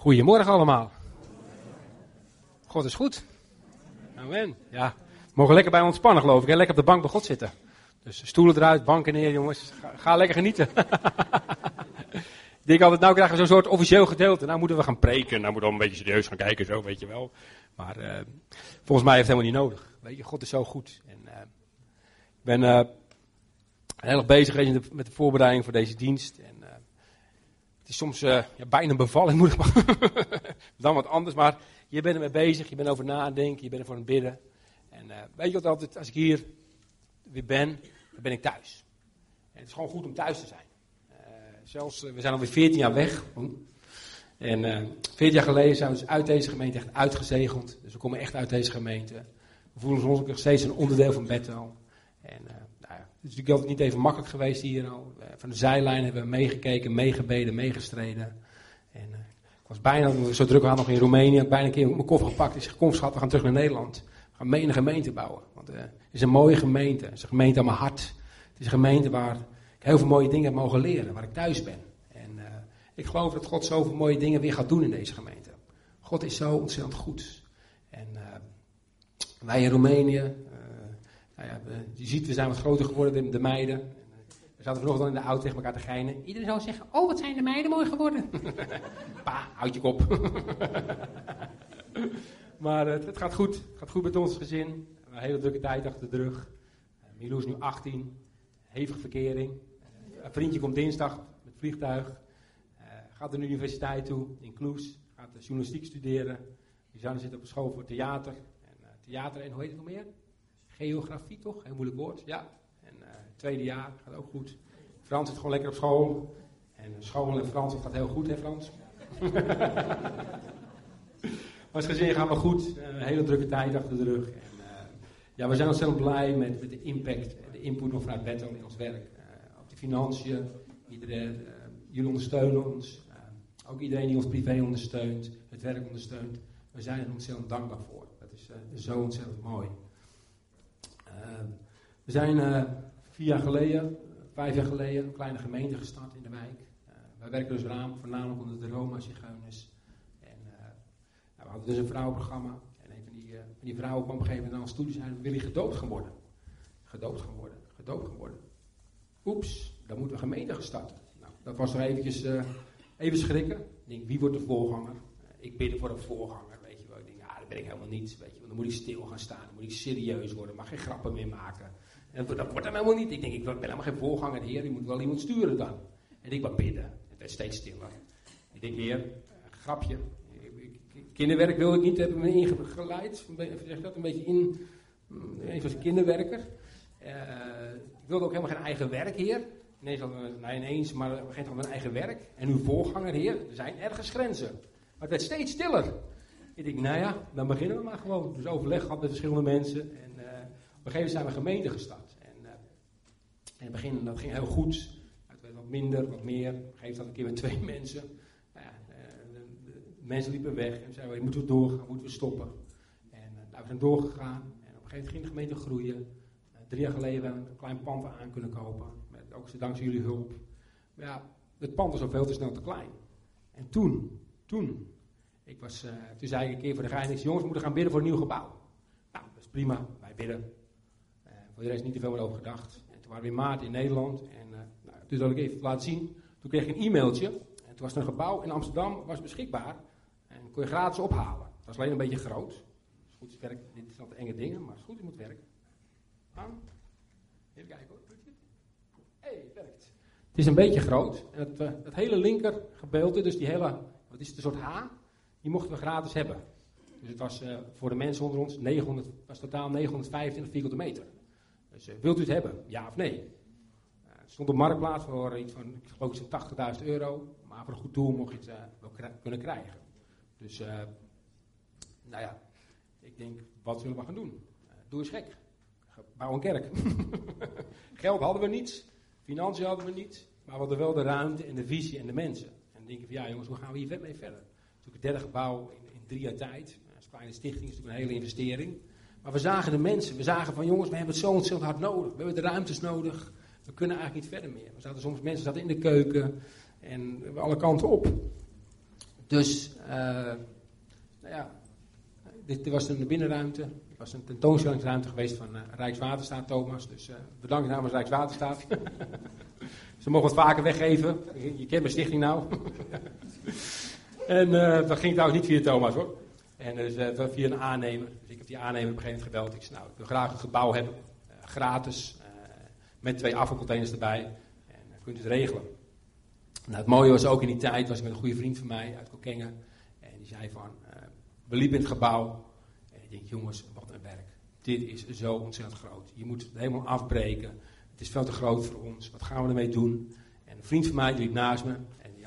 Goedemorgen allemaal. God is goed. Amen. Ja, we mogen lekker bij ontspannen geloof ik. Hè? Lekker op de bank bij God zitten. Dus stoelen eruit, banken neer jongens. Ga, lekker genieten. ik denk altijd, nou krijgen we zo'n soort officieel gedeelte. Nou moeten we gaan preken. Nou moeten we een beetje serieus gaan kijken, zo weet je wel. Maar uh, volgens mij heeft het helemaal niet nodig. Weet je, God is zo goed. En, uh, ik ben uh, heel erg bezig met de voorbereiding voor deze dienst. En, is soms ja, bijna een bevalling, moet ik maar. dan wat anders, maar je bent ermee bezig, je bent over nadenken, je bent ervoor aan het bidden. En weet je wat altijd, als ik hier weer ben, dan ben ik thuis. En het is gewoon goed om thuis te zijn. zelfs, we zijn alweer 14 jaar weg. En uh, 14 jaar geleden zijn we dus uit deze gemeente echt uitgezegeld. Dus we komen echt uit deze gemeente. We voelen ons ook nog steeds een onderdeel van Bethel. En het is natuurlijk altijd niet even makkelijk geweest hier. Uh, van de zijlijn hebben we meegekeken, meegebeden, meegestreden. En uh, ik was bijna, zo druk aan nog in Roemenië, bijna een keer mijn koffer gepakt. Ik zeg, kom schat, we gaan terug naar Nederland. We gaan mee een gemeente bouwen. Want het is een mooie gemeente. Het is een gemeente aan mijn hart. Het is een gemeente waar ik heel veel mooie dingen heb mogen leren, waar ik thuis ben. Ik geloof dat God zoveel mooie dingen weer gaat doen in deze gemeente. God is zo ontzettend goed. En wij in Roemenië, nou ja, we, je ziet, we zijn wat groter geworden, de, de meiden. We zaten vanochtend in de auto tegen elkaar te geinen. Iedereen zou zeggen, oh wat zijn de meiden mooi geworden. pa, houd je kop. maar uh, het gaat goed. Het gaat goed met ons gezin. Een hele drukke tijd achter de rug. Milou is nu 18. Hevige verkering. een vriendje komt dinsdag met vliegtuig gaat naar de universiteit toe in Kloes, gaat journalistiek studeren. Suzanne zit op school voor theater. En theater en hoe heet het nog meer? Geografie toch? Heel moeilijk woord. Ja. En uh, tweede jaar gaat ook goed. Frans zit gewoon lekker op school. En school en Frans, gaat heel goed hè Frans? maar gezin gaan we goed. Uh, een hele drukke tijd achter de rug. En, ja, we zijn ontzettend blij met, de impact, de input nog vanuit Bethel in ons werk. op de financiën, iedereen, jullie ondersteunen ons. Ook iedereen die ons privé ondersteunt, het werk ondersteunt. We zijn er ontzettend dankbaar voor. Dat is zo ontzettend mooi. Uh, we zijn uh, vier jaar geleden, vijf jaar geleden, een kleine gemeente gestart in de wijk. wij werken dus raam, voornamelijk onder de Roma-zigeuners. En nou, we hadden dus een vrouwenprogramma. En een van die, van die vrouwen kwam op een gegeven moment naar ons toe. Die zei, wil je gedoopt gaan worden? Gedoopt gaan worden, gedoopt gaan worden. Oeps, dan moeten we gemeente gaan starten. Nou, dat was er eventjes Even schrikken. Ik denk, wie wordt de voorganger? Ik bid voor een voorganger, weet je wel. Ik denk, ja, dat ben ik helemaal niet, weet je wel. Dan moet ik stil gaan staan, dan moet ik serieus worden, mag geen grappen meer maken. En dat wordt hem helemaal niet. Ik denk, ik ben helemaal geen voorganger, heer, je moet wel iemand sturen dan. En ik maar bidden. Het werd steeds stiller. Ik denk, heer, grapje. Kinderwerk wil ik niet, hebben me ingeleid. Zeg dat, een beetje in, een van kinderwerker. Uh, ik wilde ook helemaal geen eigen werk, heer. Ineens nou ineens, maar we geven een eigen werk. En uw voorganger, heer, er zijn ergens grenzen. Maar het werd steeds stiller. Ik denk, nou ja, dan beginnen we maar gewoon. Dus overleg gehad met verschillende mensen. En uh, op een gegeven moment zijn we gemeente gestart. En het begin, dat ging heel goed. Het werd wat minder, wat meer. Op een gegeven moment een keer met twee mensen. Nou uh, de, de, mensen liepen weg. En zeiden moeten we doorgaan, moeten we stoppen. En nou, we zijn doorgegaan. En op een gegeven moment ging de gemeente groeien. drie jaar geleden een klein pand aan kunnen kopen ook dankzij jullie hulp. Maar ja, het pand was al veel te snel te klein. En toen, toen, ik was, uh, toen zei ik een keer voor de gein, jongens, we moeten gaan bidden voor een nieuw gebouw. Nou, dat is prima, wij bidden. Uh, voor de rest niet te veel meer over gedacht. En toen waren we in maart in Nederland. En uh, nou, toen zal ik even laten zien. Toen kreeg ik een e-mailtje. En toen was er een gebouw in Amsterdam, was beschikbaar. En kon je gratis ophalen. Het was alleen een beetje groot. is goed, het werkt, dit zijn enge dingen, maar het is goed, het moet werken. Aan. Even kijken hoor hey, het werkt. Het is een beetje groot. En het, het hele linker gedeelte, dus die hele, wat is het, een soort H, die mochten we gratis hebben. Dus het was uh, voor de mensen onder ons 900, was totaal 925 vierkante meter. Dus uh, wilt u het hebben? Ja of nee? het stond op marktplaats voor iets van, ik geloof 80.000 euro. Maar voor een goed doel mocht je het wel kunnen krijgen. Dus, nou ja, ik denk, wat zullen we gaan doen? doe eens gek. Bouw een kerk. Geld hadden we niet. Financiën hadden we niet, maar we hadden wel de ruimte en de visie en de mensen. En dan denk ik van ja jongens, hoe gaan we hier mee verder? Het het derde gebouw in, in drie jaar tijd. Als kleine stichting is natuurlijk een hele investering. Maar we zagen de mensen, we zagen van jongens, we hebben het zo ontzettend hard nodig. We hebben de ruimtes nodig. We kunnen eigenlijk niet verder meer. We zaten soms mensen zaten in de keuken en alle kanten op. Dus, uh, nou ja, dit, dit, was een binnenruimte. Het was een tentoonstellingsruimte geweest van uh, Rijkswaterstaat, Thomas. Dus uh, bedankt namens Rijkswaterstaat. Ze mogen wat vaker weggeven. Je kent mijn stichting nou. en dat ging trouwens niet via Thomas hoor. En dus via een aannemer. Dus ik heb die aannemer op een gegeven moment gebeld. Ik zei, nou, ik wil graag een gebouw hebben. gratis. met twee afvalcontainers erbij. En kunt u het regelen. Nou, het mooie was ook in die tijd, was ik met een goede vriend van mij uit Kokkengen. En die zei van, uh, we liepen in het gebouw. En ik denk, jongens, wat een werk. Dit is zo ontzettend groot. Je moet het helemaal afbreken. Het is veel te groot voor ons. Wat gaan we ermee doen? En een vriend van mij die liep naast me.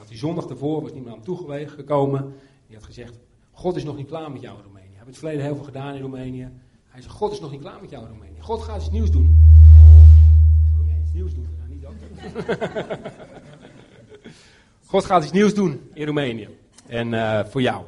Had die zondag daarvoor, was niet meer aan hem toegewezen gekomen. Die had gezegd, God is nog niet klaar met jou Roemenië. Hij heeft het verleden heel veel gedaan in Roemenië. Hij zei, God is nog niet klaar met jou Roemenië. God gaat iets nieuws doen. Iets nieuws doen, nou niet dat. God gaat iets nieuws doen in Roemenië. En uh, voor jou.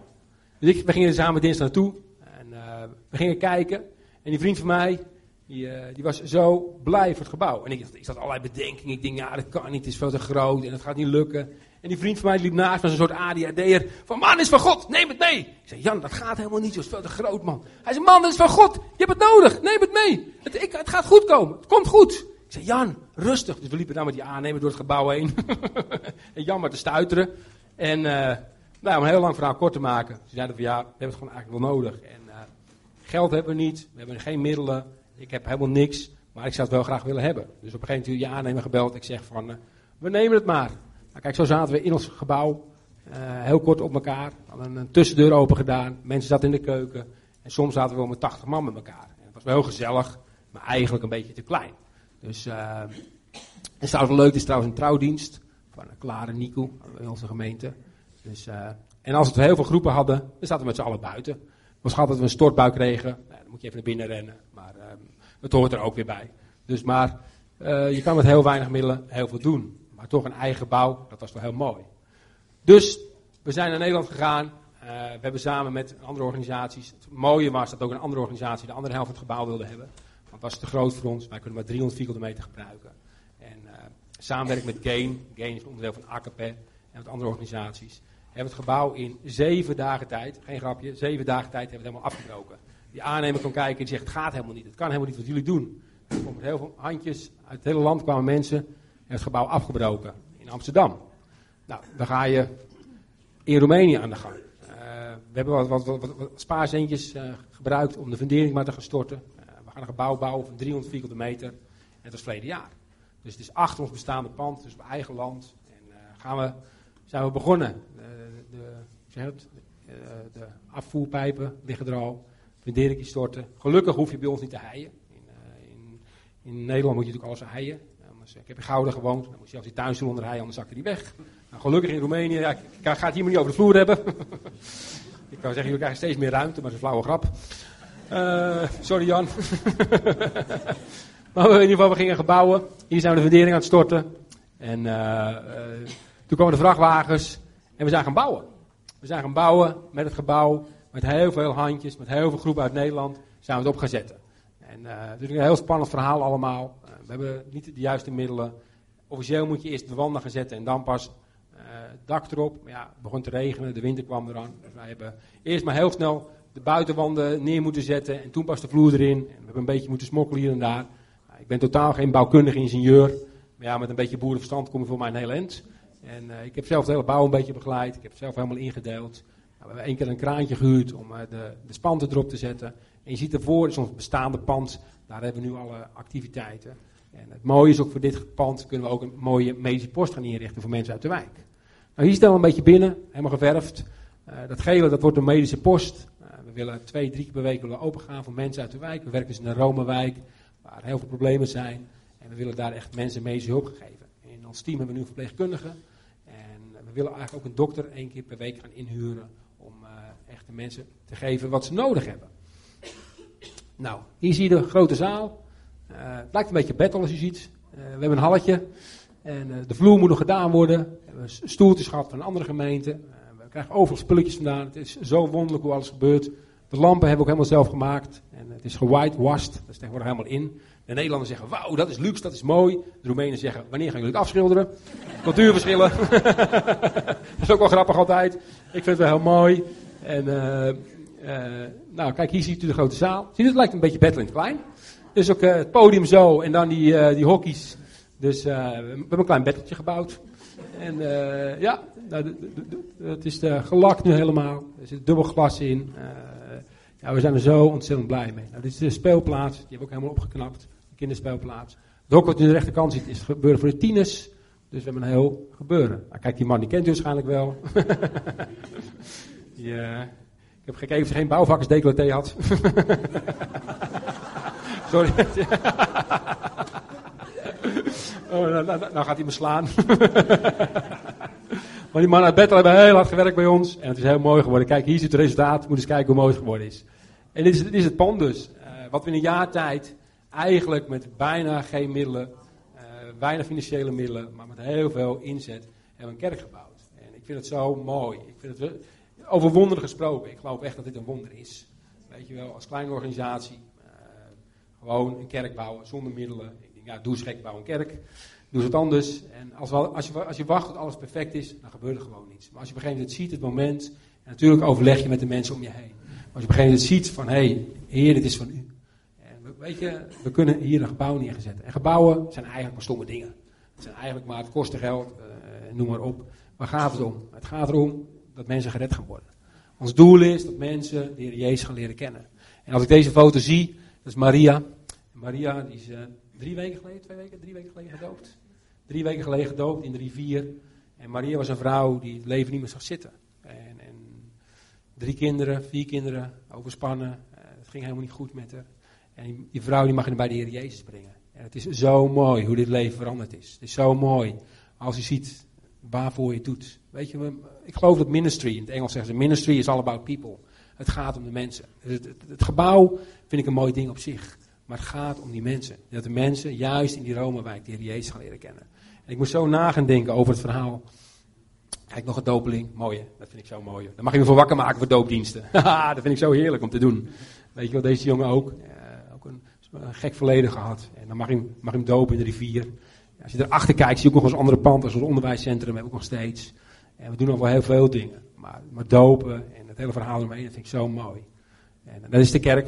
Dus ik, we gingen samen dinsdag naartoe. En uh, we gingen kijken. En die vriend van mij, die, uh, die was zo blij voor het gebouw. En ik, ik zat allerlei bedenkingen. Ik denk, ja, dat kan niet. Het is veel te groot en het gaat niet lukken. En die vriend van mij liep naast me, een soort ADHD'er. Van, man, is van God, neem het mee. Ik zei, Jan, dat gaat helemaal niet, het is veel te groot, man. Hij zei, man, dat is van God, je hebt het nodig, neem het mee. Het, ik, het gaat goed komen, het komt goed. Ik zei, Jan, rustig. Dus we liepen daar met die aannemer door het gebouw heen. en Jan maar te stuiteren. En uh, nou, om een heel lang verhaal kort te maken. Ze zeiden van, ja, we hebben het gewoon eigenlijk wel nodig. En uh, geld hebben we niet, we hebben geen middelen. Ik heb helemaal niks, maar ik zou het wel graag willen hebben. Dus op een gegeven moment je aannemer gebeld. Ik zeg van, uh, we nemen het maar. Nou, kijk, zo zaten we in ons gebouw. heel kort op elkaar. Hadden een tussendeur open gedaan. Mensen zaten in de keuken. En soms zaten we wel met 80 man met elkaar. En het was wel heel gezellig, maar eigenlijk een beetje te klein. Dus, uh, en trouwens leuk, het is trouwens een trouwdienst van Klare Nico in onze gemeente. Dus, uh, en als we heel veel groepen hadden, dan zaten we met z'n allen buiten. Het was altijd dat we een stortbui kregen. Nou, dan moet je even naar binnen rennen, maar uh, het hoort er ook weer bij. Dus maar je kan met heel weinig middelen heel veel doen. Maar toch een eigen bouw, dat was wel heel mooi. Dus we zijn naar Nederland gegaan. we hebben samen met andere organisaties. Het mooie was dat ook een andere organisatie de andere helft van het gebouw wilde hebben. Want was te groot voor ons. Wij kunnen maar 300 vierkante meter gebruiken. En uh, samenwerken met Gain. Gain is een onderdeel van AKP en met andere organisaties. Hebben het gebouw in zeven dagen tijd, geen grapje, zeven dagen tijd hebben we het helemaal afgebroken. Die aannemer kon kijken en zegt, het gaat helemaal niet. Het kan helemaal niet wat jullie doen. Er komen heel veel handjes, uit het hele land kwamen mensen en het gebouw afgebroken in Amsterdam. Nou, dan ga je in Roemenië aan de gang. Uh, we hebben wat, wat, uh, gebruikt om de fundering maar te gaan storten gaan een gebouw bouwen van 300 vierkante meter. En dat was verleden jaar. Dus het is achter ons bestaande pand, dus op eigen land. En gaan we, zijn we begonnen. De, de afvoerpijpen liggen er al. Funderingen storten. Gelukkig hoef je bij ons niet te heien. In, in, in Nederland moet je natuurlijk alles heien. Anders, ik heb in Gouden gewoond. Dan moest je als die tuinstoel onder heien, anders zakte die weg. Nou, gelukkig in Roemenië, ja, ik, ga het hier maar niet over de vloer hebben. ik kan zeggen, jullie krijgen steeds meer ruimte, maar dat is een flauwe grap. Uh, sorry Jan. maar in ieder geval, we gingen gebouwen. Hier zijn we de fundering aan het storten. En uh, uh, toen kwamen de vrachtwagens en we zijn gaan bouwen. We zijn gaan bouwen met het gebouw, met heel veel handjes, met heel veel groepen uit Nederland, zijn we het op gaan zetten. En is een heel spannend verhaal allemaal. We hebben niet de juiste middelen. Officieel moet je eerst de wanden gaan zetten en dan pas het dak erop. Maar ja, het begon te regenen, de winter kwam eraan. Dus wij hebben eerst maar heel snel de buitenwanden neer moeten zetten en toen pas de vloer erin. En we hebben een beetje moeten smokkelen hier en daar. Ik ben totaal geen bouwkundige ingenieur, maar ja, met een beetje boerenverstand kom je voor mij een heel eind. En uh, ik heb zelf de hele bouw een beetje begeleid, ik heb zelf helemaal ingedeeld. Nou, we hebben één keer een kraantje gehuurd om uh, de, de spanten erop te zetten. En je ziet ervoor, is ons bestaande pand, daar hebben we nu alle activiteiten. En het mooie is ook voor dit pand kunnen we ook een mooie medische post gaan inrichten voor mensen uit de wijk. Nou, hier staan we een beetje binnen, helemaal geverfd. Uh, dat gele, dat wordt een medische post willen twee, drie keer per week willen open gaan voor mensen uit de wijk. We werken dus in een Romewijk, waar heel veel problemen zijn. En we willen daar echt mensen medische hulp geven. In ons team hebben we nu een verpleegkundige. En we willen eigenlijk ook een dokter één keer per week gaan inhuren. Om uh, echt de mensen te geven wat ze nodig hebben. Nou, hier zie je de grote zaal. Uh, het lijkt een beetje battle als je ziet. Uh, we hebben een halletje. En de vloer moet nog gedaan worden. We hebben stoeltjes gehad van een andere gemeente. we krijgen overal spulletjes vandaan. Het is zo wonderlijk hoe alles gebeurt. De lampen hebben we ook helemaal zelf gemaakt. En het is gewhitewashed, dat is tegenwoordig helemaal in. De Nederlanders zeggen, wauw, dat is luxe, dat is mooi. De Roemenen zeggen, wanneer gaan jullie het afschilderen? Cultuurverschillen. dat is ook wel grappig altijd. Ik vind het wel heel mooi. En, nou, kijk, hier ziet u de grote zaal. Ziet u, het lijkt een beetje Battle in het klein. Dus ook uh, het podium zo en dan die, uh, die hockey's. Dus we hebben een klein beddeltje gebouwd. En ja, nou, het is gelakt nu helemaal. Er zit dubbel glas in. ja, we zijn er zo ontzettend blij mee. Nou, dit is de speelplaats. Die hebben we ook helemaal opgeknapt. De kinderspeelplaats. Het hok wat u aan de rechterkant ziet is gebeuren voor de tieners. Dus we hebben een heel gebeuren. Nou, kijk, die man die kent u waarschijnlijk wel. ja. Ik heb gekeken of ze geen bouwvakkersdecolleté had. Sorry. oh, nou, nou, nou, gaat hij me slaan. maar die mannen uit Bethel hebben heel hard gewerkt bij ons. En het is heel mooi geworden. Kijk, hier zit het resultaat. Moet eens kijken hoe mooi het geworden is. En dit is, is het pand dus. Uh, wat we in een jaar tijd eigenlijk met bijna geen middelen, uh, weinig financiële middelen, maar met heel veel inzet, hebben een kerk gebouwd. En ik vind het zo mooi. Ik vind het, over wonderen gesproken. Ik geloof echt dat dit een wonder is. Weet je wel, als kleine organisatie. Gewoon een kerk bouwen zonder middelen. Ik denk, ja, doe eens gek, bouw een kerk. Doe wat anders. En als, we, als, je, als je wacht tot alles perfect is, dan gebeurt er gewoon niets. Maar als je op een gegeven moment ziet, het moment. En natuurlijk overleg je met de mensen om je heen. Maar als je op een gegeven moment ziet van, hé, hey, Heer, dit is van u. En weet je, we kunnen hier een gebouw neerzetten. En gebouwen zijn eigenlijk maar stomme dingen. Het zijn eigenlijk maar, het kosten geld, uh, noem maar op. Waar gaat het om? Het gaat erom dat mensen gered gaan worden. Ons doel is dat mensen de Heer Jezus gaan leren kennen. En als ik deze foto zie, dat is Maria. Maria die is uh, drie weken geleden, twee weken, drie weken geleden gedoopt. Drie weken geleden gedoopt in de rivier. En Maria was een vrouw die het leven niet meer zag zitten. En, en drie kinderen, vier kinderen, overspannen. Uh, het ging helemaal niet goed met haar. En die, vrouw die mag je bij de Heer Jezus brengen. En het is zo mooi hoe dit leven veranderd is. Het is zo mooi als je ziet waarvoor je het doet. Weet je, ik geloof dat ministry, in het Engels zeggen ze, ministry is all about people. Het gaat om de mensen. Het, het, gebouw vind ik een mooi ding op zich. Maar het gaat om die mensen. Dat de mensen juist in die Romewijk Heer Jezus gaan leren kennen. En ik moest zo na gaan denken over het verhaal. Kijk, nog een dopeling. Mooi Dat vind ik zo mooi. Dan mag je me voor wakker maken voor doopdiensten. dat vind ik zo heerlijk om te doen. Weet je wel, deze jongen ook. Ook een, gek verleden gehad. En dan mag je, mag hem dopen in de rivier. Als je erachter kijkt, zie je ook nog eens andere panden, zoals onderwijscentrum, hebben we ook nog steeds. En we doen nog wel heel veel dingen. Maar, maar dopen en het hele verhaal eromheen, dat vind ik zo mooi. En dat is de kerk.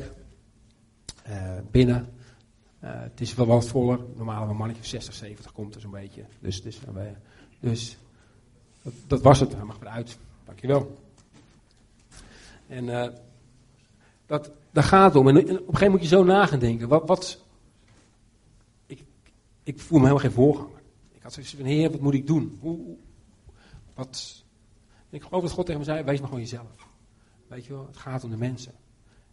Uh, binnen. Uh, het is wel wat voller. Normaal een mannetje 60, 70 komt er zo'n beetje. Dus, dus, dus dat, dat, was het. Hij mag eruit. Dankjewel. En dat, daar gaat om. En, op een gegeven moment moet je zo na gaan denken. Wat, wat, ik voel me helemaal geen voorganger. Ik had zoiets van, heer, wat moet ik doen? Hoe, wat? Ik geloof dat God tegen me zei, wees maar gewoon jezelf. Weet je wel, het gaat om de mensen.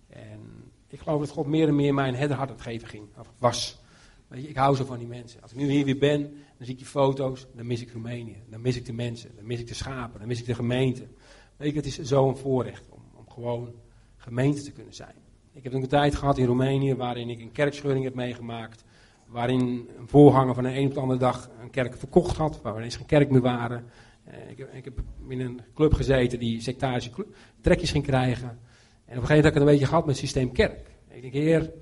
En ik geloof dat God meer en meer mijn herderhart aan het geven ging, of was. Weet je, ik hou zo van die mensen. Als ik nu hier weer ben, dan zie ik die foto's, dan mis ik Roemenië. Dan mis ik de mensen, dan mis ik de schapen, dan mis ik de gemeente. Weet je, het is zo'n voorrecht om, om gewoon gemeente te kunnen zijn. Ik heb een tijd gehad in Roemenië waarin ik een kerkscheuring heb meegemaakt waarin een voorganger van de een op de andere dag een kerk verkocht had, waar we ineens geen kerk meer waren. Uh, ik, heb, ik, heb, in een club gezeten die sectarische trekjes ging krijgen. En op een gegeven moment heb ik het een beetje gehad met systeem kerk. Ik denk, heer,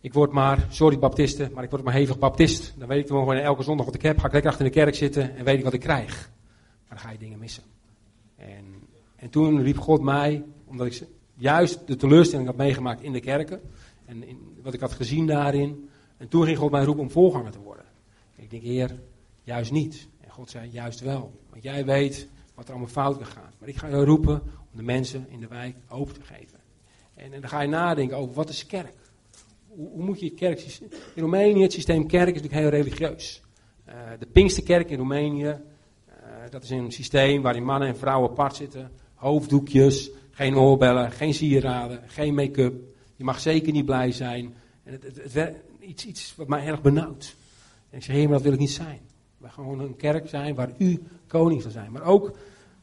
ik word maar, sorry baptisten, maar ik word maar hevig baptist. Dan weet ik gewoon elke zondag wat ik heb, ga ik lekker achter in de kerk zitten en weet ik wat ik krijg. Maar dan ga je dingen missen. En, en toen riep God mij, omdat ik juist de teleurstelling had meegemaakt in de kerken. En in, wat ik had gezien daarin. En toen ging God mij roepen om voorganger te worden. ik denk, Heer, juist niet. En God zei, juist wel. Want jij weet wat er allemaal fout kan. Maar ik ga roepen de mensen in de wijk open te geven. En, dan ga je nadenken over, wat is kerk? Hoe, hoe moet je kerk... In Roemenië, het systeem kerk is natuurlijk heel religieus. Uh, de Pinksterkerk in Roemenië, uh, dat is een systeem waarin mannen en vrouwen apart zitten. Hoofddoekjes, geen oorbellen, geen sieraden, geen make-up. Je mag zeker niet blij zijn. En het, het, iets, iets wat mij erg benauwt. En ik zeg, heer, maar dat wil ik niet zijn. We gewoon een kerk zijn waar u koning zal zijn. Maar ook,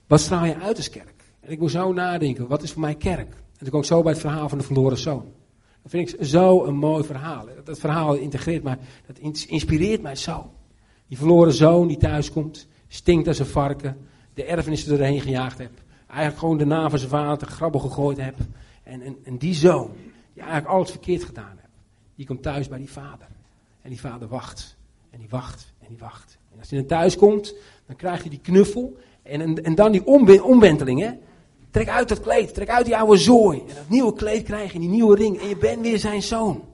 wat straal je uit als kerk? En ik moet zo nadenken, wat is voor mij kerk? En toen kom ik zo bij het verhaal van de verloren zoon. Dat vind ik zo een mooi verhaal. Dat, verhaal integreert mij, dat inspireert mij zo. Die verloren zoon die thuis komt, stinkt als een varken, de erfenis er doorheen gejaagd heb. Eigenlijk gewoon de naam van zijn vader grabbel gegooid heb. En, en, en die zoon, die eigenlijk alles verkeerd gedaan heeft, die komt thuis bij die vader. En die vader wacht. En die wacht. En die wacht. En als hij dan thuis komt, dan krijgt hij die knuffel. En, en, en dan die omwenteling, hè. Trek uit dat kleed, trek uit die oude zooi. En dat nieuwe kleed krijg je, die nieuwe ring. En je bent weer zijn zoon.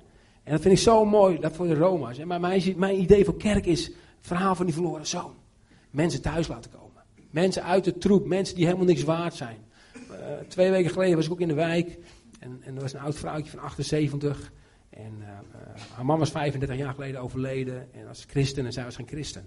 En dat vind ik zo mooi, dat voor de Roma's. Maar mijn, mijn idee voor kerk is het verhaal van die verloren zoon. Mensen thuis laten komen. Mensen uit de troep, mensen die helemaal niks waard zijn. Uh, twee weken geleden was ik ook in de wijk. En, en er was een oud vrouwtje van 78. En uh, haar man was 35 jaar geleden overleden. En was christen en zij was geen christen.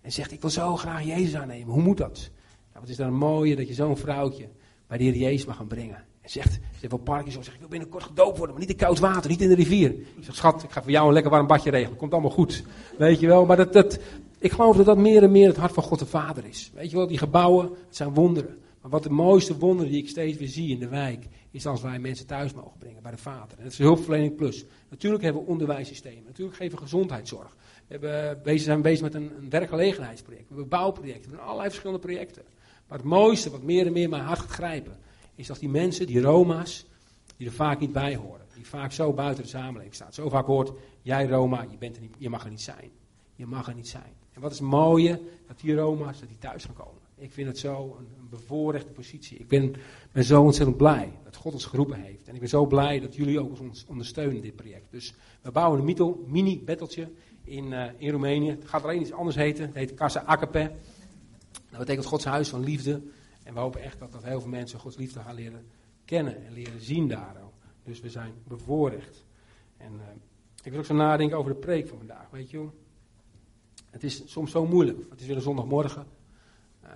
En zegt, ik wil zo graag Jezus aannemen. Hoe moet dat? Nou, wat is dan mooie dat je zo'n vrouwtje bij de Heer Jezus mag gaan brengen. En zegt, ze heeft wel Parkinson, zegt, ik wil binnenkort gedoopt worden, maar niet in koud water, niet in de rivier. Ik zeg, schat, ik ga voor jou een lekker warm badje regelen, komt allemaal goed. Weet je wel, maar dat, dat, ik geloof dat dat meer en meer het hart van God de Vader is. Weet je wel, die gebouwen, het zijn wonderen. Maar wat de mooiste wonderen die ik steeds weer zie in de wijk, is als wij mensen thuis mogen brengen bij de Vader. En dat is hulpverlening plus. Natuurlijk hebben we onderwijssystemen, natuurlijk geven we gezondheidszorg. We hebben, bezig, zijn bezig met een, een werkgelegenheidsproject, we hebben bouwprojecten, we hebben allerlei verschillende projecten. Maar het mooiste, wat meer en meer mijn hart gaat grijpen, is dat die mensen, die Roma's, die er vaak niet bij horen, die vaak zo buiten de samenleving staan. Zo vaak hoort, jij Roma, je, bent er niet, je mag er niet zijn. Je mag er niet zijn. En wat is het mooie, dat die Roma's, dat die thuis gaan komen. Ik vind het zo een, bevoorrechte positie. Ik ben, ben zo ontzettend blij dat God ons geroepen heeft. En ik ben zo blij dat jullie ook ons ondersteunen dit project. Dus we bouwen een mini-betteltje in, uh, in Roemenië. Het gaat alleen iets anders heten. Het heet Casa Agape. Dat betekent Gods huis van liefde. En we hopen echt dat, dat heel veel mensen Gods liefde gaan leren kennen en leren zien daar. Dus we zijn bevoorrecht. En uh, ik wil ook zo nadenken over de preek van vandaag. Weet je Het is soms zo moeilijk. Het is weer een zondagmorgen. Uh,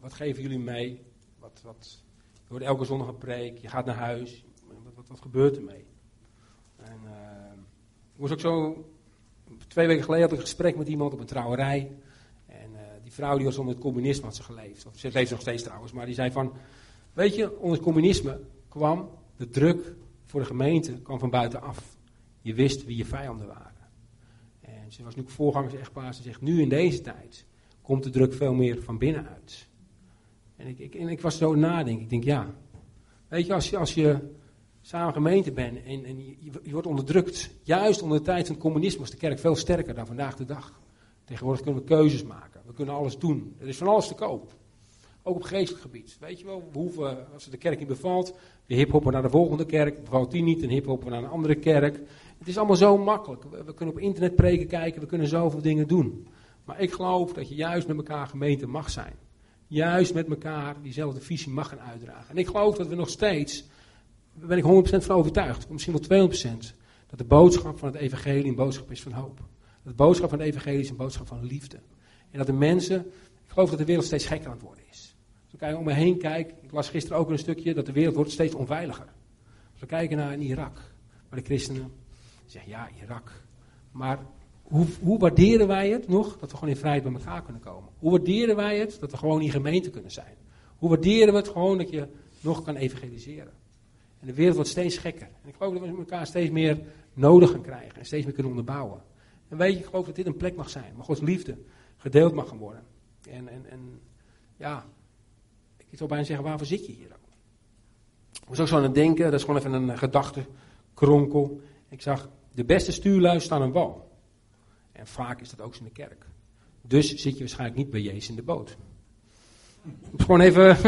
wat geven jullie mee? Wat, wat, je hoort elke zondag een preek. Je gaat naar huis. Wat, wat, wat gebeurt er mee? En uh, ik moest ook zo... Twee weken geleden had ik een gesprek met iemand op een trouwerij vrouw die was onder het communisme had ze geleefd. Of ze leeft nog steeds trouwens. Maar die zei van, weet je, onder het communisme kwam de druk voor de gemeente kwam van buitenaf. Je wist wie je vijanden waren. En ze was nu voorgangers echtpaar. Ze zegt, nu in deze tijd komt de druk veel meer van binnenuit. En ik, ik, en ik was zo nadenken. Ik denk, ja. Weet je, als je, als je samen gemeente bent en, en je, je, wordt onderdrukt. Juist onder de tijd van het communisme was de kerk veel sterker dan vandaag de dag. Tegenwoordig kunnen we keuzes maken. We kunnen alles doen. Er is van alles te koop. Ook op geestelijk gebied. Weet je wel, we hoeven, als het de kerk niet bevalt, we hiphoppen naar de volgende kerk. Bevalt die niet, dan hiphoppen naar een andere kerk. Het is allemaal zo makkelijk. We, kunnen op internet preken kijken, we kunnen zoveel dingen doen. Maar ik geloof dat je juist met elkaar gemeente mag zijn. Juist met elkaar diezelfde visie mag gaan uitdragen. En ik geloof dat we nog steeds, daar ben ik 100% van overtuigd, misschien wel 200%, dat de boodschap van het evangelie een boodschap is van hoop. De boodschap van het evangelie is een boodschap van liefde. En dat de mensen, ik geloof dat de wereld steeds gekker aan het worden is. Als ik om me heen kijk, ik las gisteren ook een stukje, dat de wereld wordt steeds onveiliger. Als we kijken naar Irak, waar de christenen zeggen, ja, Irak. Maar hoe, hoe, waarderen wij het nog dat we gewoon in vrijheid bij elkaar kunnen komen? Hoe waarderen wij het dat we gewoon in gemeente kunnen zijn? Hoe waarderen we het gewoon dat je nog kan evangeliseren? En de wereld wordt steeds gekker. En ik geloof dat we elkaar steeds meer nodig gaan krijgen en steeds meer kunnen onderbouwen. En weet je, ik geloof dat dit een plek mag zijn, maar Gods liefde gedeeld mag gaan worden. En, en, en ja, ik zou bijna zeggen, waarvoor zit je hier dan? Ik was ook zo aan het denken, dat is gewoon even een gedachte, kronkel. Ik zag, de beste stuurlui staan aan wal. En vaak is dat ook in de kerk. Dus zit je waarschijnlijk niet bij Jezus in de boot. Dat is gewoon even.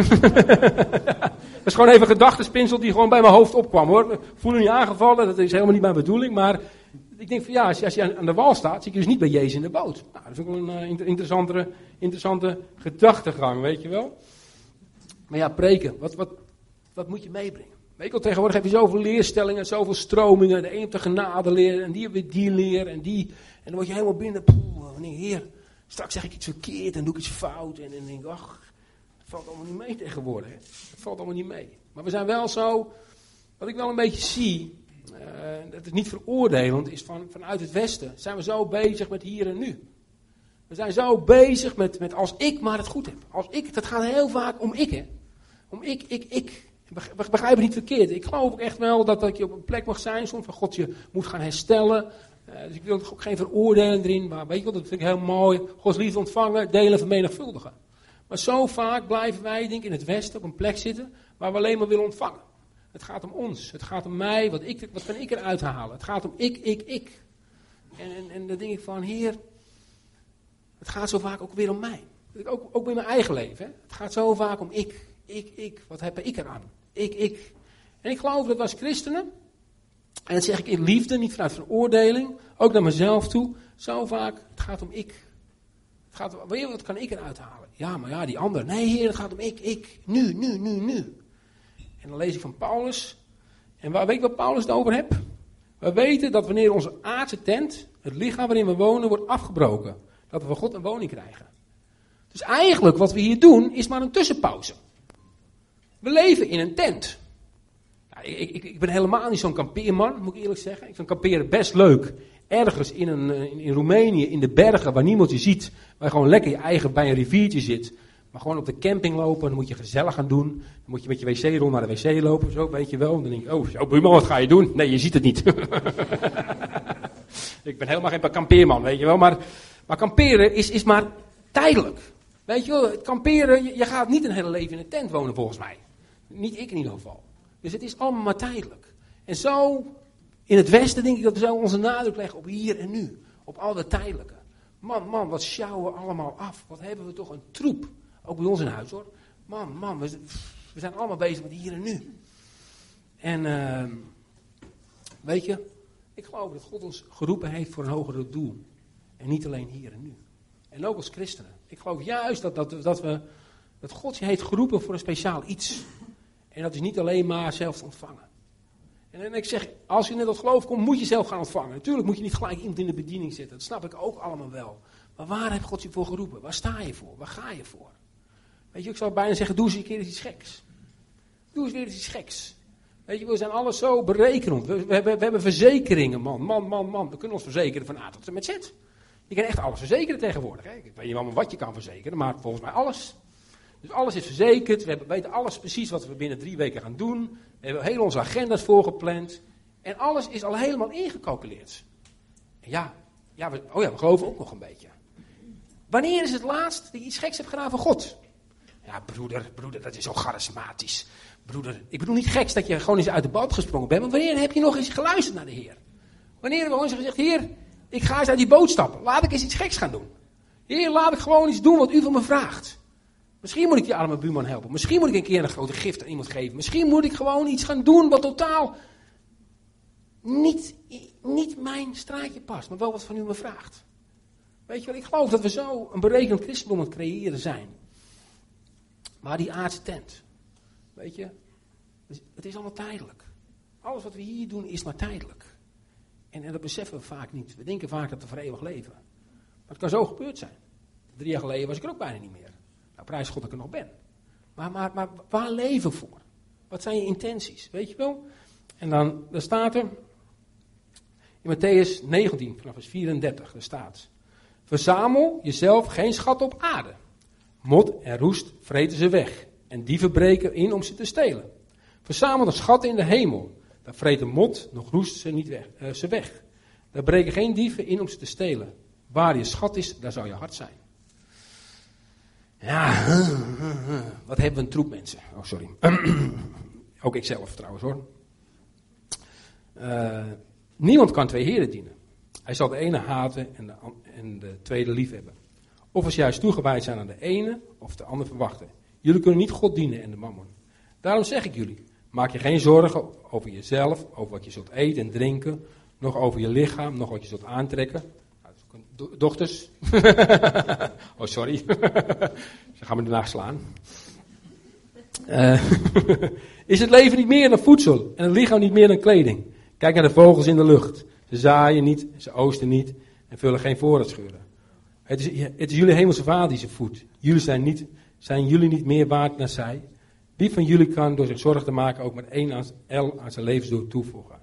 dat is gewoon even een gedachtespinsel die gewoon bij mijn hoofd opkwam hoor. Ik voel me niet aangevallen, dat is helemaal niet mijn bedoeling. Maar ik denk van ja, als je, aan de wal staat, zit je dus niet bij Jezus in de boot. Nou, dat is ook wel een uh, interessante, interessante gedachtegang, weet je wel. Maar ja, preken, wat, wat, wat moet je meebrengen? Weet je tegenwoordig heb je zoveel leerstellingen, zoveel stromingen. De een op de genade leren en die weer die leer en die. En dan word je helemaal binnen, poeh, wanneer heer, straks zeg ik iets verkeerd en doe ik iets fout. En, dan denk ik, ach, het valt allemaal niet mee tegenwoordig. Het valt allemaal niet mee. Maar we zijn wel zo, wat ik wel een beetje zie, uh, dat is niet veroordelend, is van, vanuit het Westen. Zijn we zo bezig met hier en nu. We zijn zo bezig met, met als ik maar het goed heb. Als ik, dat gaat heel vaak om ik, hè. Om ik, ik, ik. Begrijp het niet verkeerd. Ik geloof ook echt wel dat, dat je op een plek mag zijn, soms van God je moet gaan herstellen. Uh, dus ik wil ook geen veroordeling erin, maar weet je wel, dat vind ik heel mooi. Gods liefde ontvangen, delen, vermenigvuldigen. Maar zo vaak blijven wij, denk ik, in het Westen op een plek zitten waar we alleen maar willen ontvangen. Het gaat om ons. Het gaat om mij. Wat, ik, wat kan ik eruit halen? Het gaat om ik, ik, ik. En, en, en dan denk ik van, Heer, het gaat zo vaak ook weer om mij. Ook, ook in mijn eigen leven. Het gaat zo vaak om ik, ik, ik. Wat heb ik eraan? Ik, ik. En ik geloof dat als christenen, en dat zeg ik in liefde, niet vanuit veroordeling, ook naar mezelf toe, zo vaak, het gaat om ik. Het gaat wat kan ik eruit halen? Ja, maar ja, die ander. Nee, heer, het gaat om ik, ik. Nu, nu, nu, nu. En dan lees ik van Paulus. En waar weet wat Paulus het over heeft? We weten dat wanneer onze aardse tent, het lichaam waarin we wonen, wordt afgebroken, dat we van God een woning krijgen. Dus eigenlijk wat we hier doen, is maar een tussenpauze. We leven in een tent. ik, ik, ik, ben helemaal niet zo'n kampeerman, moet ik eerlijk zeggen. Ik vind kamperen best leuk. Ergens in, een, in, Roemenië, in de bergen, waar niemand je ziet. Waar gewoon lekker je eigen bij een riviertje zit. Maar gewoon op de camping lopen, dan moet je gezellig gaan doen. Dan moet je met je wc-rol naar de wc lopen, zo weet je wel. Dan denk je, oh, zo, buurman, wat ga je doen? Nee, je ziet het niet. ik ben helemaal geen kampeerman, weet je wel. Maar, maar kamperen is, is maar tijdelijk. Weet je wel, kamperen, je, gaat niet een hele leven in een tent wonen volgens mij. Niet ik in ieder geval. Dus het is allemaal maar tijdelijk. En zo, in het Westen denk ik dat we zo onze nadruk leggen op hier en nu. Op al dat tijdelijke. Man, man, wat sjouwen we allemaal af. Wat hebben we toch een troep. Ook bij ons in huis hoor. Man, man, we, zijn allemaal bezig met hier en nu. En uh, weet je, ik geloof dat God ons geroepen heeft voor een hoger doel. En niet alleen hier en nu. En ook als christenen. Ik geloof juist dat, dat, dat, we, dat God je heeft geroepen voor een speciaal iets. En dat is niet alleen maar zelf ontvangen. En, ik zeg, als je net tot geloof komt, moet je zelf gaan ontvangen. Natuurlijk moet je niet gelijk iemand in de bediening zetten. Dat snap ik ook allemaal wel. Maar waar heeft God je voor geroepen? Waar sta je voor? Waar ga je voor? Je, ik zou bijna zeggen, doe eens een keer iets geks. Doe eens weer iets geks. Weet je, we zijn alles zo berekenend. We, we, hebben verzekeringen, man, man, man, man. We kunnen ons verzekeren van A tot en met Z. Je kan echt alles verzekeren tegenwoordig. Hè? Ik weet niet wat je kan verzekeren, maar volgens mij alles. Dus alles is verzekerd. We weten alles precies wat we binnen drie weken gaan doen. We hebben heel onze agenda's voorgepland. En alles is al helemaal ingecalculeerd. En ja, ja we, oh ja, we geloven ook nog een beetje. Wanneer is het laatst dat je iets geks hebt gedaan van God? Ja, broeder, broeder, dat is zo charismatisch. Broeder, ik bedoel niet geks dat je gewoon eens uit de boot gesprongen bent. Maar wanneer heb je nog eens geluisterd naar de Heer? Wanneer hebben we gewoon gezegd, Heer, ik ga eens uit die boot stappen. Laat ik eens iets geks gaan doen. Heer, laat ik gewoon iets doen wat u van me vraagt. Misschien moet ik die arme buurman helpen. Misschien moet ik een keer een grote gift aan iemand geven. Misschien moet ik gewoon iets gaan doen wat totaal niet, niet mijn straatje past. Maar wel wat van u me vraagt. Weet je wel, ik geloof dat we zo een berekend christendom aan het creëren zijn. Maar die aardse tent, weet je, het is allemaal tijdelijk. Alles wat we hier doen is maar tijdelijk. En, en dat beseffen we vaak niet. We denken vaak dat we voor eeuwig leven. Maar het kan zo gebeurd zijn. Drie jaar geleden was ik er ook bijna niet meer. Nou, prijs God dat ik er nog ben. Maar, maar, maar waar leven voor? Wat zijn je intenties? Weet je wel? En dan, dan staat er in Matthäus 19, vanaf vers 34, er staat: Verzamel jezelf geen schat op aarde. Mot en roest vreten ze weg. En dieven breken in om ze te stelen. Verzamel een schat in de hemel. Daar vreten mot, nog roest ze, niet weg, uh, ze weg. Daar breken geen dieven in om ze te stelen. Waar je schat is, daar zou je hart zijn. Ja, wat hebben we een troep mensen. Oh, sorry. Ook ik zelf trouwens hoor. Uh, niemand kan twee heren dienen. Hij zal de ene haten en de, en de tweede lief hebben. Of als juist toegewijd zijn aan de ene of de ander verwachten. Jullie kunnen niet God dienen en de mammon. Daarom zeg ik jullie, maak je geen zorgen over jezelf, over wat je zult eten en drinken, nog over je lichaam, nog wat je zult aantrekken. Nou, dochters. oh, sorry. Ze gaan me daarna slaan. Uh, is het leven niet meer dan voedsel en het lichaam niet meer dan kleding? Kijk naar de vogels in de lucht. Ze zaaien niet, ze oosten niet en vullen geen voorraadscheuren. Het is, het is jullie hemelse vader die ze voedt. Jullie zijn, niet, zijn jullie niet meer waard dan zij? Wie van jullie kan door zich zorgen te maken ook met één L aan zijn levensdoel toevoegen?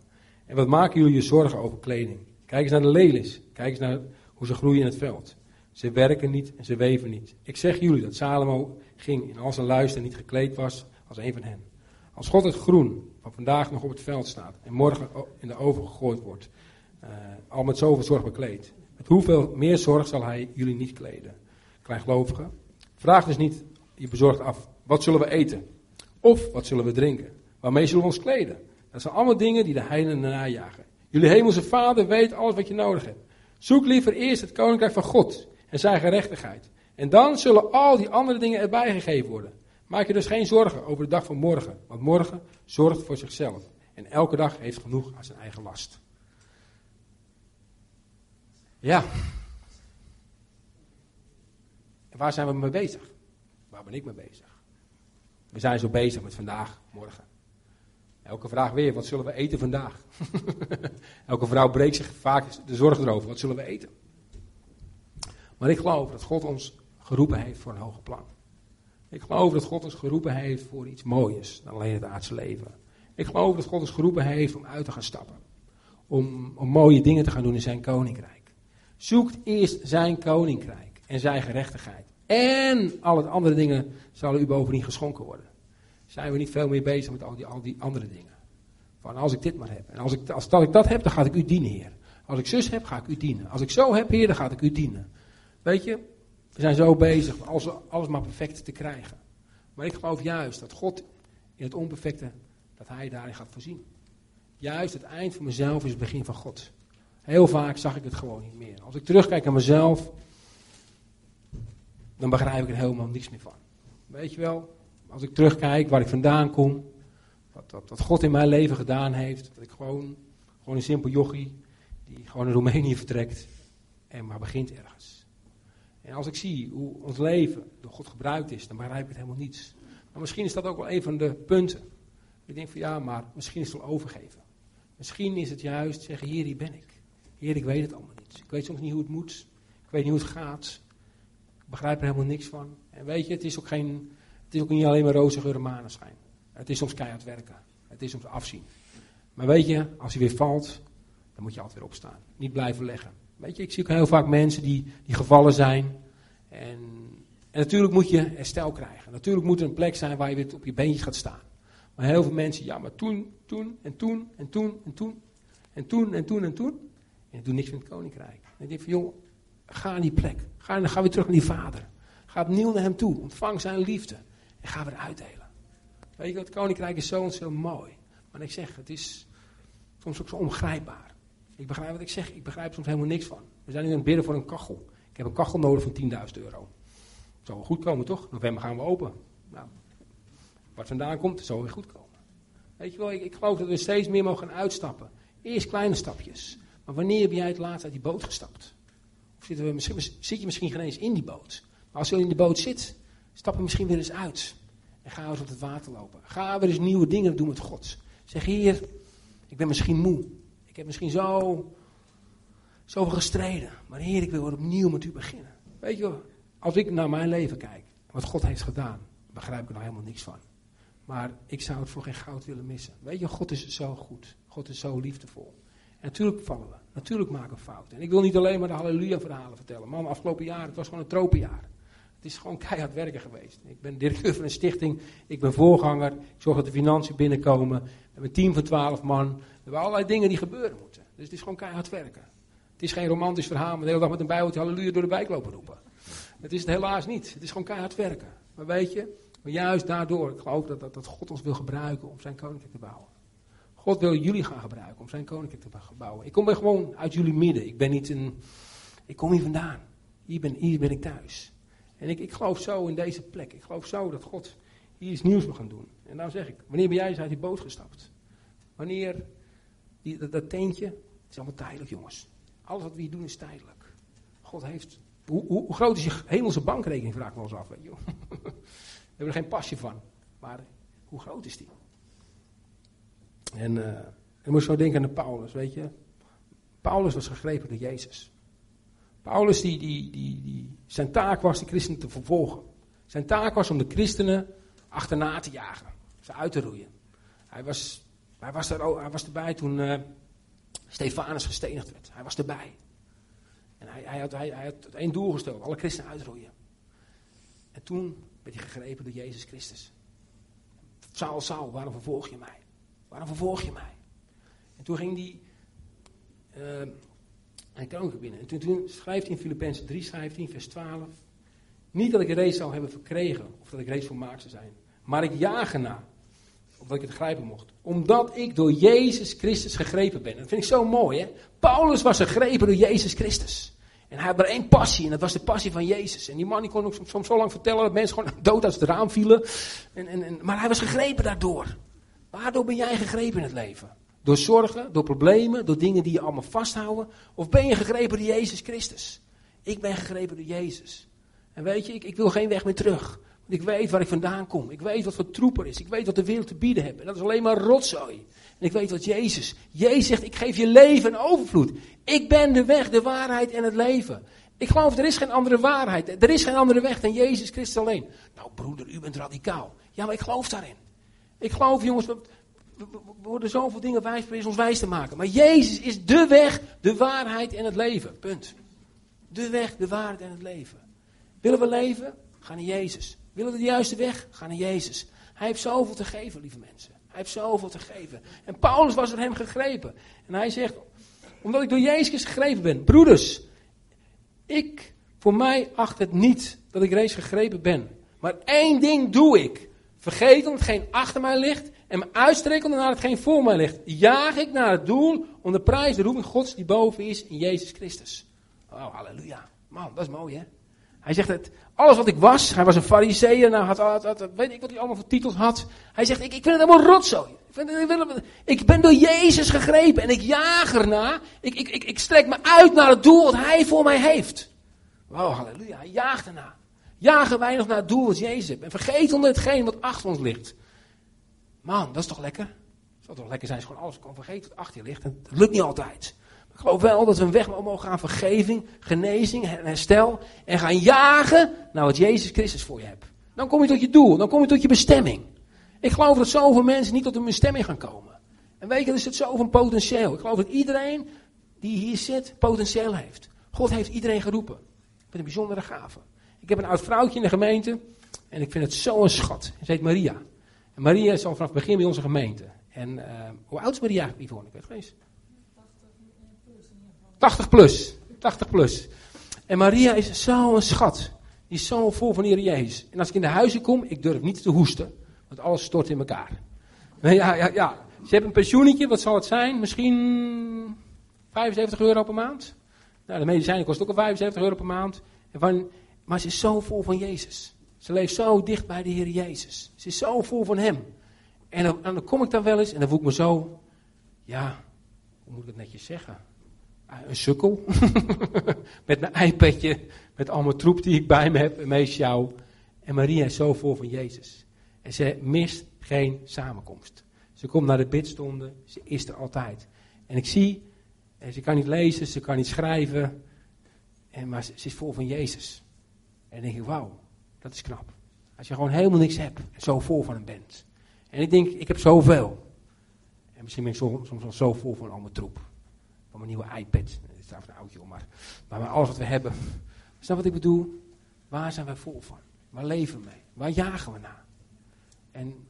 En wat maken jullie je zorgen over kleding? Kijk eens naar de lelies. Kijk eens naar hoe ze groeien in het veld. Ze werken niet en ze weven niet. Ik zeg jullie dat Salomo ging in al zijn luister niet gekleed was als een van hen. Als God het groen van vandaag nog op het veld staat en morgen in de oven gegooid wordt, uh, al met zoveel zorg bekleed, hoeveel meer zorg zal hij jullie niet kleden? Kleingelovigen, vraag dus niet je bezorgd af, wat zullen we eten? Of wat zullen we drinken? Waarmee zullen we ons kleden? Dat zijn allemaal dingen die de heidenen najagen. Jullie hemelse vader weet alles wat je nodig hebt. Zoek liever eerst het koninkrijk van God en zijn gerechtigheid. En dan zullen al die andere dingen erbij gegeven worden. Maak je dus geen zorgen over de dag van morgen, want morgen zorgt voor zichzelf. En elke dag heeft genoeg aan zijn eigen last. Ja. En waar zijn we mee bezig? Waar ben ik mee bezig? We zijn zo bezig met vandaag, morgen. Elke vraag weer, wat zullen we eten vandaag? Elke vrouw breekt zich vaak de zorg erover, wat zullen we eten? Maar ik geloof dat God ons geroepen heeft voor een hoger plan. Ik geloof dat God ons geroepen heeft voor iets moois dan alleen het aardse leven. Ik geloof dat God ons geroepen heeft om uit te gaan stappen. Om, om mooie dingen te gaan doen in zijn koninkrijk. Zoekt eerst zijn koninkrijk en zijn gerechtigheid. En al het andere dingen zullen u bovendien geschonken worden. Zijn we niet veel meer bezig met al die, al die andere dingen. Van als ik dit maar heb. En als ik, als dat ik dat heb, dan ga ik u dienen, Heer. Als ik zus heb, ga ik u dienen. Als ik zo heb, Heer, dan ga ik u dienen. Weet je, we zijn zo bezig alles, alles maar perfect te krijgen. Maar ik geloof juist dat God in het onperfecte, dat Hij daarin gaat voorzien. Juist het eind van mezelf is het begin van God. Heel vaak zag ik het gewoon niet meer. Als ik terugkijk naar mezelf, dan begrijp ik er helemaal niks meer van. Weet je wel, als ik terugkijk waar ik vandaan kom, wat, wat, God in mijn leven gedaan heeft, dat ik gewoon, gewoon een simpel jochie, die gewoon in Roemenië vertrekt en maar begint ergens. En als ik zie hoe ons leven door God gebruikt is, dan begrijp ik het helemaal niets. Maar misschien is dat ook wel een van de punten. Ik denk van ja, maar misschien is het wel overgeven. Misschien is het juist zeggen, hier, hier ben ik. Heer, ik weet het allemaal niet. Ik weet soms niet hoe het moet. Ik weet niet hoe het gaat. Ik begrijp er helemaal niks van. En weet je, het is ook, geen, het is ook niet alleen maar roze geur. Het is soms keihard werken. Het is soms afzien. Maar weet je, als je weer valt, dan moet je altijd weer opstaan. Niet blijven leggen. Weet je, ik zie ook heel vaak mensen die, die gevallen zijn. En, en natuurlijk moet je herstel krijgen. Natuurlijk moet er een plek zijn waar je weer op je beentjes gaat staan. Maar heel veel mensen, ja, maar toen, toen, en toen, en toen, en toen, en toen, en toen, en toen. En ik doe niks met het koninkrijk. En ik denk van, joh, ga naar die plek. Ga, weer terug naar die vader. Ga opnieuw naar hem toe. Ontvang zijn liefde. En ga weer uitdelen. Weet je, het koninkrijk is zo en zo mooi. Maar ik zeg, het is soms ook zo ongrijpbaar. Ik begrijp wat ik zeg, ik begrijp soms helemaal niks van. We zijn nu aan het bidden voor een kachel. Ik heb een kachel nodig van 10.000 euro. Zal wel goed komen, toch? November gaan we open. Nou, wat vandaan komt, zal weer goed komen. Weet je wel, ik, ik geloof dat we steeds meer mogen uitstappen. Eerst kleine stapjes. Maar wanneer heb jij het laatst uit die boot gestapt? Of misschien, zit je misschien geen eens in die boot? Maar als je in de boot zit, stap er misschien weer eens uit. En ga eens op het water lopen. Ga weer eens nieuwe dingen doen met God. Zeg, Heer, ik ben misschien moe. Ik heb misschien zo, zoveel gestreden. Maar Heer, ik wil weer opnieuw met u beginnen. Weet je, als ik naar mijn leven kijk, wat God heeft gedaan, begrijp ik er nog helemaal niks van. Maar ik zou het voor geen goud willen missen. Weet je, God is zo goed. God is zo liefdevol. Natuurlijk vallen we. Natuurlijk maken we fouten. En ik wil niet alleen maar de halleluja-verhalen vertellen. Man, afgelopen jaar, het was gewoon een tropenjaar. Het is gewoon keihard werken geweest. Ik ben directeur van een stichting. Ik ben voorganger. Ik zorg dat de financiën binnenkomen. We hebben een team van twaalf man. We hebben allerlei dingen die gebeuren moeten. Dus het is gewoon keihard werken. Het is geen romantisch verhaal. Maar de hele dag met een bijbeltje halleluja door de wijk lopen roepen. Het is het helaas niet. Het is gewoon keihard werken. Maar weet je, maar juist daardoor, ik geloof dat, dat, dat God ons wil gebruiken om zijn koninkrijk te bouwen. God wil jullie gaan gebruiken om zijn koninkrijk te bouwen. Ik kom gewoon uit jullie midden. Ik ben niet een. Ik kom hier vandaan. Hier ben, ik thuis. En ik, ik geloof zo in deze plek. Ik geloof zo dat God hier iets nieuws wil gaan doen. En dan zeg ik: wanneer ben jij eens uit die boot gestapt? Wanneer die, dat, teentje. Het is allemaal tijdelijk, jongens. Alles wat we hier doen is tijdelijk. God heeft. Hoe, hoe, groot is je hemelse bankrekening? Vraag ik wel eens af. Weet je. we hebben er geen pasje van. Maar hoe groot is die? En uh, je moet zo denken aan Paulus, weet je. Paulus was gegrepen door Jezus. Paulus, die, die, die, die, zijn taak was de christenen te vervolgen. Zijn taak was om de christenen achterna te jagen. Ze uit te roeien. Hij was, hij was, er, hij was erbij toen uh, Stefanus gestenigd werd. Hij was erbij. En hij, hij, had, hij, had één doel gesteld. Alle christenen uitroeien. En toen werd hij gegrepen door Jezus Christus. Saul, Saul, waarom vervolg je mij? Waarom vervolg je mij? En toen ging hij uh, hij binnen. En toen, schrijft hij in Filippenzen 3, schrijft hij in vers 12. Niet dat ik reeds zou hebben verkregen, of dat ik reeds volmaakt zou zijn. Maar ik jaag ernaar Omdat ik het grijpen mocht. Omdat ik door Jezus Christus gegrepen ben. Dat vind ik zo mooi, hè? Paulus was gegrepen door Jezus Christus. En hij had maar één passie, en dat was de passie van Jezus. En die man die kon ook soms zo lang vertellen dat mensen gewoon dood uit het raam vielen. En, en, en, maar hij was gegrepen daardoor. Waardoor ben jij gegrepen in het leven? Door zorgen, door problemen, door dingen die je allemaal vasthouden? Of ben je gegrepen door Jezus Christus? Ik ben gegrepen door Jezus. En weet je, ik, ik wil geen weg meer terug. Want ik weet waar ik vandaan kom. Ik weet wat voor troep er is. Ik weet wat de wereld te bieden heeft. En dat is alleen maar rotzooi. En ik weet wat Jezus. Jezus zegt, ik geef je leven en overvloed. Ik ben de weg, de waarheid en het leven. Ik geloof, er is geen andere waarheid. Er is geen andere weg dan Jezus Christus alleen. Nou broeder, u bent radicaal. Ja, maar ik geloof daarin. Ik geloof, jongens, we, we, we worden zoveel dingen wijs, proberen ons wijs te maken. Maar Jezus is de weg, de waarheid en het leven. Punt. De weg, de waarheid en het leven. Willen we leven? Ga naar Jezus. Willen we de juiste weg? Ga naar Jezus. Hij heeft zoveel te geven, lieve mensen. Hij heeft zoveel te geven. En Paulus was door hem gegrepen. En hij zegt, omdat ik door Jezus gegrepen ben. Broeders, ik, voor mij acht het niet dat ik reeds gegrepen ben. Maar één ding doe ik. Vergeten hetgeen achter mij ligt en me uitstrekkende naar hetgeen voor mij ligt. Jaag ik naar het doel om de prijs, de roeping Gods die boven is in Jezus Christus. Oh, halleluja. Man, dat is mooi hè. Hij zegt het, alles wat ik was, hij was een fariseer, nou had, weet ik wat hij allemaal voor titels had. Hij zegt, ik, ik vind het helemaal rotzooi. Ik, ik, ik ben door Jezus gegrepen en ik jaag erna. Ik, ik, ik, ik strek me uit naar het doel wat hij voor mij heeft. Wow, halleluja, hij jaagt erna. Jagen wij nog naar het doel wat Jezus heeft. En vergeet onder hetgeen wat achter ons ligt. Man, dat is toch lekker? Het zou toch lekker zijn als je gewoon alles kan vergeten wat achter je ligt. En dat lukt niet altijd. Ik geloof wel dat we een weg mogen gaan vergeving, genezing en herstel. En gaan jagen naar wat Jezus Christus voor je hebt. Dan kom je tot je doel, dan kom je tot je bestemming. Ik geloof dat zoveel mensen niet tot hun bestemming gaan komen. En weet je, er zit zoveel potentieel. Ik geloof dat iedereen die hier zit potentieel heeft. God heeft iedereen geroepen. Met een bijzondere gave. Ik heb een oud vrouwtje in de gemeente. En ik vind het zo'n schat. Ze heet Maria. En Maria is al vanaf het begin bij onze gemeente. En uh, hoe oud is Maria Yvonne? Ik weet het eens. 80 plus. 80 plus. En Maria is zo'n schat. Die is zo vol van Heer Jezus. En als ik in de huizen kom, ik durf niet te hoesten. Want alles stort in elkaar. Nee, ja, ja, ja. Ze hebben een pensioentje, wat zal het zijn? Misschien 75 euro per maand? Nou, de medicijnen kosten ook al 75 euro per maand. En van, maar ze is zo vol van Jezus. Ze leeft zo dicht bij de Heer Jezus. Ze is zo vol van Hem. En dan, dan kom ik daar wel eens en dan voel ik me zo, ja, hoe moet ik het netjes zeggen? een sukkel. met mijn iPadje, met al mijn troep die ik bij me heb, en meest jou. En Maria is zo vol van Jezus. En ze mist geen samenkomst. Ze komt naar de bidstonden, ze is er altijd. En ik zie, ze kan niet lezen, ze kan niet schrijven, en, maar ze is vol van Jezus. En dan denk ik, wauw, dat is knap. Als je gewoon helemaal niks hebt en zo vol van hem bent. En ik denk, ik heb zoveel. En misschien ben ik soms, soms wel zo vol van al mijn troep van mijn nieuwe iPad. Het is trouwens een oudje om, maar, maar alles wat we hebben. Snap wat ik bedoel? Waar zijn wij vol van? Waar leven we mee? Waar jagen we naar? En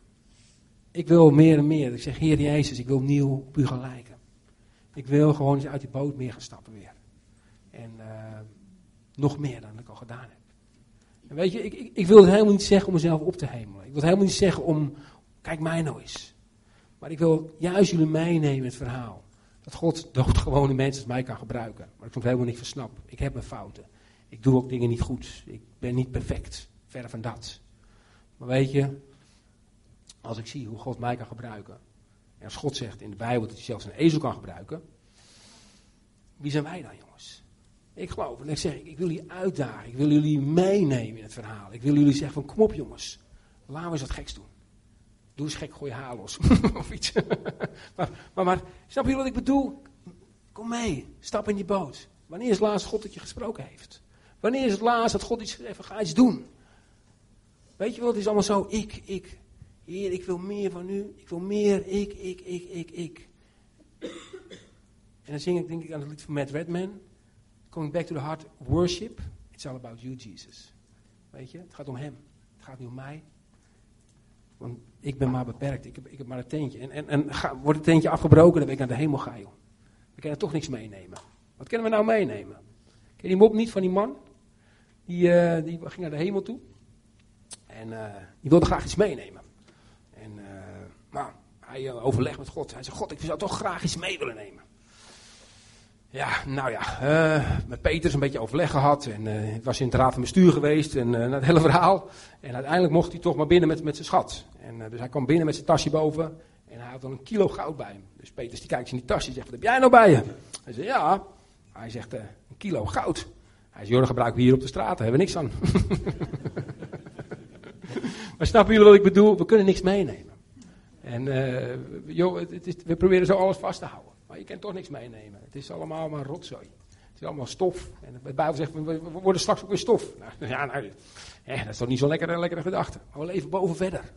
ik wil meer en meer. Ik zeg, Heer Jezus, ik wil nieuw op u gaan lijken. Ik wil gewoon eens uit die boot meer gaan stappen weer. En uh, nog meer dan ik al gedaan heb. Weet je, ik, ik, ik wil het helemaal niet zeggen om mezelf op te hemelen. Ik wil het helemaal niet zeggen om, kijk mij nou eens. Maar ik wil juist jullie meenemen in het verhaal. Dat God doodgewone mensen als mij kan gebruiken. Maar ik soms helemaal niet versnap. Ik heb mijn fouten. Ik doe ook dingen niet goed. Ik ben niet perfect. Verder van dat. Maar weet je, als ik zie hoe God mij kan gebruiken. En als God zegt in de Bijbel dat hij zelfs een ezel kan gebruiken. Wie zijn wij dan, jongens? Ik geloof en ik zeg, ik wil jullie uitdagen. Ik wil jullie meenemen in het verhaal. Ik wil jullie zeggen van, kom op jongens. Laten we eens wat geks doen. Doe eens gek, gooi je haar los. of iets. maar, maar, maar, snap je wat ik bedoel? Kom mee, stap in die boot. Wanneer is het laatst God dat je gesproken heeft? Wanneer is het laatst dat God iets gezegd ga iets doen? Weet je wat, het is allemaal zo, ik, ik. Heer, ik wil meer van u. Ik wil meer, ik, ik, ik, ik, ik. En dan zing ik denk ik aan het lied van Matt Redman. Coming back to the heart, worship. It's all about you, Jesus. Weet je, het gaat om hem. Het gaat niet om mij. Want ik ben maar beperkt. Ik heb, ik heb maar een teentje. En, en, en ga, wordt het teentje afgebroken, dan ben ik naar de hemel ga, joh. We kunnen toch niks meenemen. Wat kunnen we nou meenemen? Ken je die mop niet van die man? Die, uh, die ging naar de hemel toe. En uh, die wilde graag iets meenemen. En, maar hij eh, overleg met God. Hij zei, God, ik zou toch graag iets mee willen nemen. Ja, nou ja, uh, met Peters een beetje overleg gehad. En uh, was in het raad van bestuur geweest. En uh, het hele verhaal. En uiteindelijk mocht hij toch maar binnen met, met zijn schat. En dus hij kwam binnen met zijn tasje boven. En hij had dan een kilo goud bij hem. Dus Peters die kijkt in die tasje en zegt, wat heb jij nou bij je? Hij zegt, ja. Hij zegt, een kilo goud. Hij zegt, joh, gebruiken we hier op de straat. Daar hebben we niks aan. maar snappen jullie wat ik bedoel? We kunnen niks meenemen. En joh, het is, we proberen zo alles vast te houden. Maar je kan toch niks meenemen. Het is allemaal maar rotzooi. Het is allemaal stof. En de Bijbel zegt, we worden straks ook weer stof. Nou, ja, nou, dat is toch niet zo'n lekkere, lekkere gedachte. Maar we leven boven verder.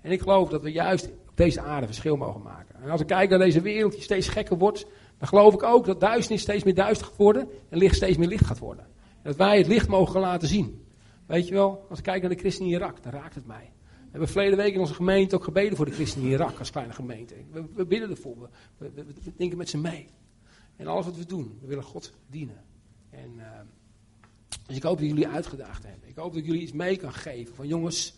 En ik geloof dat we juist op deze aarde verschil mogen maken. En als ik kijk naar deze wereld die steeds gekker wordt, dan geloof ik ook dat duisternis steeds meer duister gaat worden en licht steeds meer licht gaat worden. En dat wij het licht mogen laten zien. Weet je wel, als ik kijk naar de christenen in Irak, dan raakt het mij. We hebben verleden week in onze gemeente ook gebeden voor de christenen in Irak als kleine gemeente. We, bidden ervoor, we, we, denken met ze mee. En alles wat we doen, we willen God dienen. En, uh, dus ik hoop dat jullie uitgedaagd hebben. Ik hoop dat jullie iets mee kan geven. Van jongens,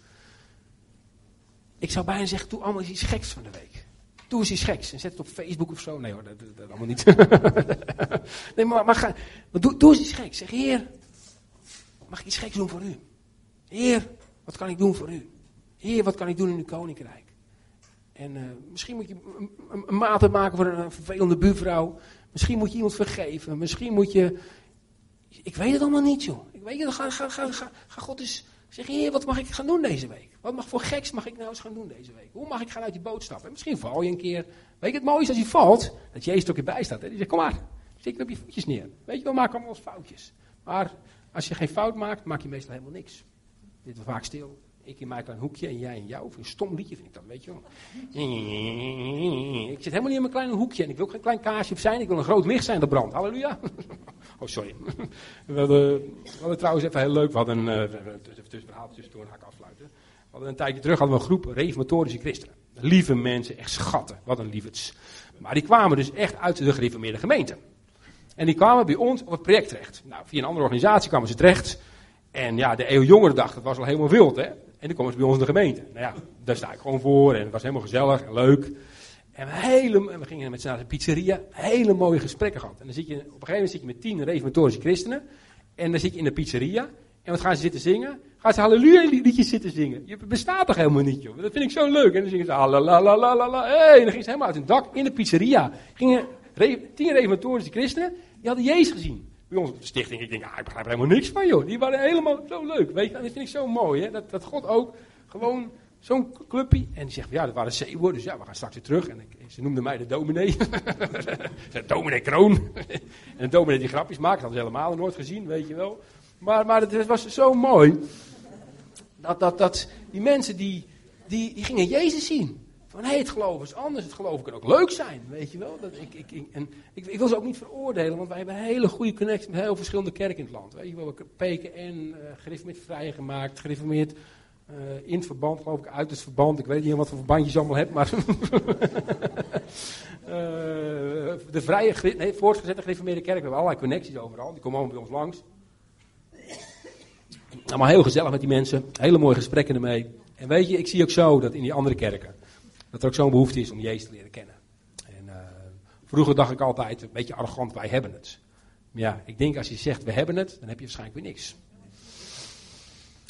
ik zou bijna zeggen, doe allemaal iets geks van de week. Doe eens iets geks en zet het op Facebook of zo. Nee hoor, dat allemaal niet. nee, maar, maar, ga, maar doe, doe eens iets geks. Zeg, heer, mag ik iets geks doen voor u? Heer, wat kan ik doen voor u? Heer, wat kan ik doen in uw koninkrijk? En uh, misschien moet je een, een, mate maken voor een vervelende buurvrouw. Misschien moet je iemand vergeven. Misschien moet je. Ik weet het allemaal niet, joh. Ik weet het. Ga, ga, ga, ga, ga God eens zeggen: Heer, wat mag ik gaan doen deze week? Wat mag voor geks mag ik nou eens gaan doen deze week? Hoe mag ik gaan uit die boot stappen? En misschien val je een keer. Weet je, het mooie is als je valt, dat Jezus er ook bij staat. Hè? Die zegt: Kom maar, stik op je voetjes neer. Weet je, we maken allemaal foutjes. Maar als je geen fout maakt, maak je meestal helemaal niks. Dit is vaak stil. Ik in mijn klein hoekje en jij in jou. Een stom liedje vind ik dat, weet je wel. Ik zit helemaal niet in mijn kleine hoekje. En ik wil geen klein kaarsje zijn. Ik wil een groot licht zijn dat brandt. Halleluja. Oh, sorry. We hadden, we hadden trouwens even heel leuk. We hadden, even tussen verhaal tussendoor, ga ik afsluiten. We hadden een tijdje terug hadden we een groep reformatorische christenen. Lieve mensen, echt schatten. Wat een liefets. Maar die kwamen dus echt uit de gereformeerde gemeente. En die kwamen bij ons op het project terecht. Nou, via een andere organisatie kwamen ze terecht. En ja, de eeuw jongeren dacht, dat was al helemaal wild, hè. En dan komen ze bij ons in de gemeente. Nou ja, daar sta ik gewoon voor. En het was helemaal gezellig en leuk. En we, hele, we gingen met z'n naar de pizzeria. Hele mooie gesprekken gehad. En dan zit je, op een gegeven moment zit je met tien reformatorische christenen. En dan zit je in de pizzeria. En wat gaan ze zitten zingen? Gaan ze halleluja liedjes zitten zingen. Je bestaat toch helemaal niet, joh. Dat vind ik zo leuk. En dan zingen ze halleluja. Hey, en dan ging ze helemaal uit hun dak in de pizzeria. Gingen tien reformatorische christenen. Die hadden Jezus gezien bij ons op de stichting. Ik denk, ah, ik begrijp er helemaal niks van, joh. Die waren helemaal zo leuk. Weet je, dat vind ik zo mooi, hè. Dat, dat God ook gewoon zo'n clubje. En die zegt, ja, dat waren zeewoorden. Dus ja, we gaan straks weer terug. En ze noemden mij de dominee. de dominee Kroon. en de dominee die grapjes maakt. Dat hadden ze helemaal nooit gezien, weet je wel. Maar, maar het was zo mooi. Dat, dat, dat die mensen die, die, die gingen Jezus zien. Van hé, het geloof is anders, het geloof kan ook leuk zijn, weet je wel. Dat, ik, ik, en ik, wil ze ook niet veroordelen, want wij hebben een hele goede connectie met heel verschillende kerken in het land. Weet je wel, we PKN, uh, gereformeerd vrijgemaakt, gereformeerd uh, in het verband, geloof ik, uit het verband. Ik weet niet wat voor verbandjes je allemaal hebt, maar... uh, de vrije, nee, voortgezette gereformeerde kerk, we hebben allerlei connecties overal, die komen allemaal bij ons langs. Allemaal heel gezellig met die mensen, hele mooie gesprekken ermee. En weet je, ik zie ook zo dat in die andere kerken dat er ook zo'n behoefte is om Jezus te leren kennen. En uh, vroeger dacht ik altijd, een beetje arrogant, wij hebben het. Maar ja, ik denk als je zegt we hebben het, dan heb je waarschijnlijk weer niks.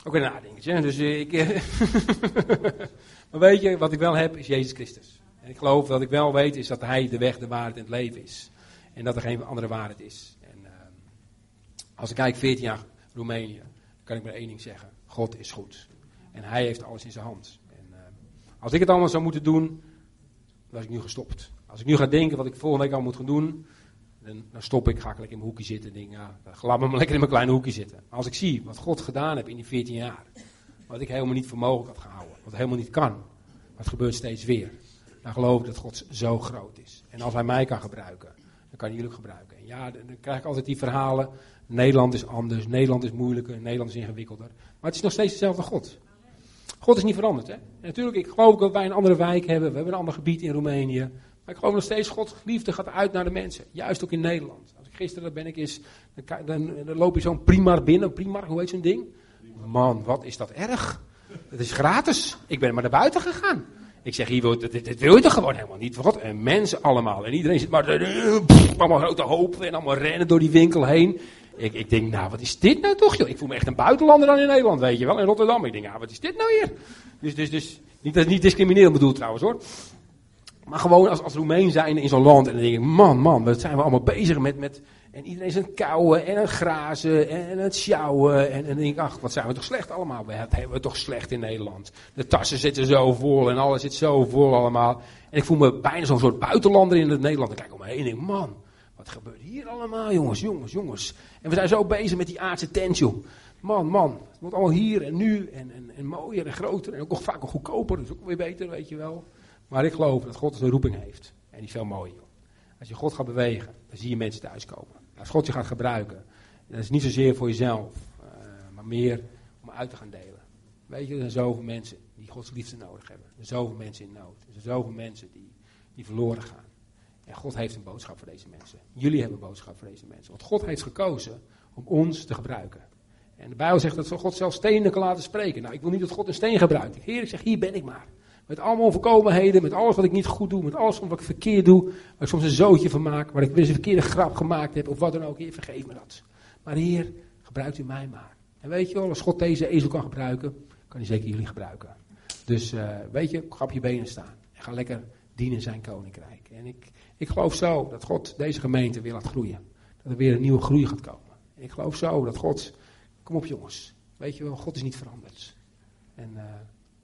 Ook een nadenkertje. Dus ik, maar weet je, wat ik wel heb is Jezus Christus. En ik geloof dat ik wel weet is dat Hij de weg, de waarheid en het leven is. En dat er geen andere waarheid is. En uh, als ik kijk 14 jaar Roemenië, kan ik maar één ding zeggen. God is goed. En Hij heeft alles in zijn hand. Als ik het allemaal zou moeten doen, was ik nu gestopt. Als ik nu ga denken wat ik volgende week al moet gaan doen, dan, dan stop ik, ga ik lekker in mijn hoekje zitten en denk, ja, laat me lekker in mijn kleine hoekje zitten. Maar als ik zie wat God gedaan heeft in die 14 jaar, wat ik helemaal niet voor mogelijk had gehouden, wat helemaal niet kan, het gebeurt steeds weer, dan geloof ik dat God zo groot is. En als Hij mij kan gebruiken, dan kan hij jullie gebruiken. En ja, dan krijg ik altijd die verhalen, Nederland is anders, Nederland is moeilijker, Nederland is ingewikkelder. Maar het is nog steeds dezelfde God. God is niet veranderd. Hè? Natuurlijk, ik geloof dat wij een andere wijk hebben. We hebben een ander gebied in Roemenië. Maar ik geloof nog steeds, Gods liefde gaat uit naar de mensen. Juist ook in Nederland. Als ik gisteren ben ik eens, dan, dan, dan loop je zo'n primar binnen. Primar, hoe heet zo'n ding? Man, wat is dat erg. Het is gratis. Ik ben maar naar buiten gegaan. Ik zeg, hier, dit, dit, dit wil je toch gewoon helemaal niet? Wat? En mensen allemaal. En iedereen zit maar, pff, allemaal grote hopen en allemaal rennen door die winkel heen. Ik, ik denk, nou, wat is dit nou toch, joh? Ik voel me echt een buitenlander dan in Nederland, weet je wel, in Rotterdam. Ik denk, ja, wat is dit nou hier? Dus, dus, dus, niet, dat niet discriminerend bedoeld trouwens, hoor. Maar gewoon als, als Roemeen zijn in zo'n land. En dan denk ik, man, man, wat zijn we allemaal bezig met, met en iedereen is aan het kauwen en aan het grazen en aan het sjouwen. En, en dan denk ik, ach, wat zijn we toch slecht allemaal. We hebben we toch slecht in Nederland. De tassen zitten zo vol en alles zit zo vol allemaal. En ik voel me bijna zo'n soort buitenlander in het Nederland. Ik kijk om me heen en denk, man, wat gebeurt hier allemaal, jongens, jongens, jongens. En we zijn zo bezig met die aardse tent, joh. Man, man, het wordt allemaal hier en nu en, en, en mooier en groter en ook vaak goedkoper. Dat is ook weer beter, weet je wel. Maar ik geloof dat God een roeping heeft. En die veel mooier. Als je God gaat bewegen, dan zie je mensen thuiskomen. Als God je gaat gebruiken, dat is niet zozeer voor jezelf, uh, maar meer om uit te gaan delen. Weet je, er zijn zoveel mensen die Gods liefde nodig hebben. Er zijn zoveel mensen in nood. Er zijn zoveel mensen die, die verloren gaan. God heeft een boodschap voor deze mensen. Jullie hebben een boodschap voor deze mensen. Want God heeft gekozen om ons te gebruiken. En de Bijbel zegt dat God zelfs stenen kan laten spreken. Nou, ik wil niet dat God een steen gebruikt. Heer, ik zeg, hier ben ik maar. Met allemaal onvolkomenheden, met alles wat ik niet goed doe, met alles wat ik verkeerd doe, waar ik soms een zootje van maak, waar ik weer een verkeerde grap gemaakt heb, of wat dan ook. Heer, vergeef me dat. Maar Heer, gebruikt u mij maar. En weet je wel, als God deze ezel kan gebruiken, kan hij zeker jullie gebruiken. Dus uh, weet je, ga op je benen staan. En ga lekker dienen zijn koninkrijk. En ik, ik geloof zo dat God deze gemeente weer laat groeien. Dat er weer een nieuwe groei gaat komen. En ik geloof zo dat God, kom op jongens, weet je wel, God is niet veranderd. En uh,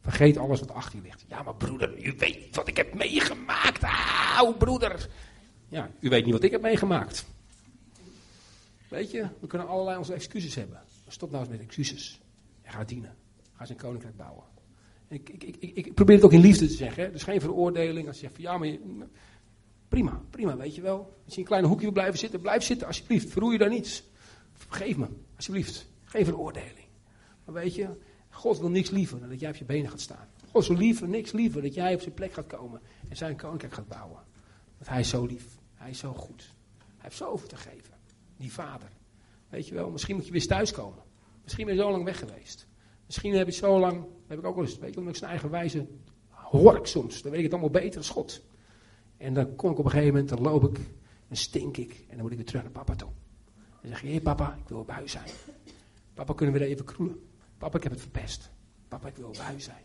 Vergeet alles wat achter je ligt. Ja, maar broeder, u weet wat ik heb meegemaakt. Auw, broeder. Ja, u weet niet wat ik heb meegemaakt. Weet je, we kunnen allerlei onze excuses hebben. Stop nou eens met excuses. En ga dienen. Ga zijn koninkrijk bouwen. Ik, ik, ik, ik, probeer het ook in liefde te zeggen. Dus geen veroordeling. Als je zegt van ja, maar prima, prima, weet je wel. Als je in een klein hoekje wil blijven zitten, blijf zitten alsjeblieft. Verroer je daar niets. Vergeef me, alsjeblieft. Geen veroordeling. Maar weet je, God wil niks liever dan dat jij op je benen gaat staan. God wil liever, niks liever dat jij op zijn plek gaat komen en zijn koninkrijk gaat bouwen. Want hij is zo lief. Hij is zo goed. Hij heeft zoveel te geven. Die vader. Weet je wel, misschien moet je weer thuiskomen. Misschien ben je zo lang weg geweest. Misschien heb je zo lang, heb ik ook wel eens, weet je, ik zijn eigen wijze hoor ik soms. Dan weet ik het allemaal beter als God. En dan kom ik op een gegeven moment, dan loop ik, dan stink ik en dan moet ik weer terug naar papa toe. Dan zeg je, hé papa, ik wil op huis zijn. Papa, kunnen we er even kroelen? Papa, ik heb het verpest. Papa, ik wil bij u zijn.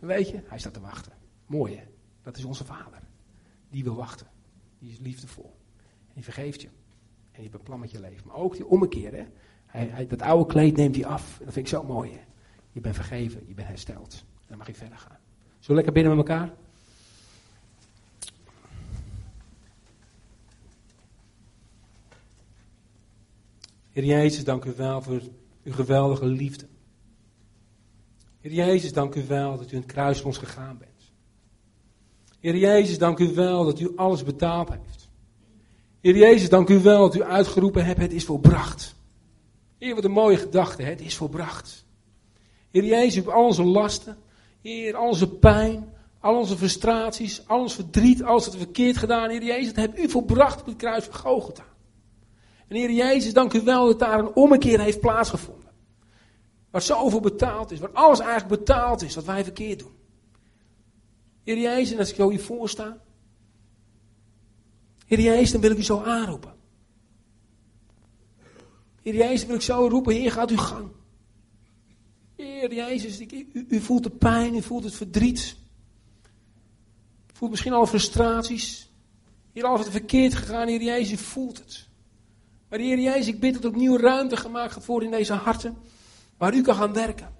En weet je, hij staat te wachten. Mooi hè? Dat is onze vader. Die wil wachten. Die is liefdevol. En die vergeeft je. En die heeft een plan met je leven. Maar ook die ommekeer hè. Hij, hij, dat oude kleed neemt hij af. En dat vind ik zo mooi hè. Je bent vergeven, je bent hersteld. En dan mag je verder gaan. We lekker binnen met elkaar? Heer Jezus, dank u wel voor uw geweldige liefde. Heer Jezus, dank u wel dat u in het kruis voor ons gegaan bent. Heer Jezus, dank u wel dat u alles betaald heeft. Heer Jezus, dank u wel dat u uitgeroepen hebt, het is volbracht. Heer, wat een mooie gedachte, het is volbracht. Heer Jezus, hebt al onze lasten, Heer, al onze pijn, al onze frustraties, al ons verdriet, alles wat we verkeerd gedaan, Heer Jezus, dat hebt u volbracht op het kruis van Golgotha. En Heer Jezus, dank u wel dat daar een ommekeer heeft plaatsgevonden. Waar zoveel betaald is. Waar alles eigenlijk betaald is wat wij verkeerd doen. Heer Jezus, als ik zo hiervoor sta. Heer Jezus, dan wil ik u zo aanroepen. Heer Jezus, wil ik zo roepen. Heer, gaat uw gang. Heer Jezus, u, u, voelt de pijn, u voelt het verdriet. U voelt misschien alle frustraties. Heer, alles wat verkeerd gegaan, Heer Jezus, u voelt het. Maar Heer Jezus, ik bid dat er opnieuw ruimte gemaakt gaat in deze harten. Waar u kan gaan werken.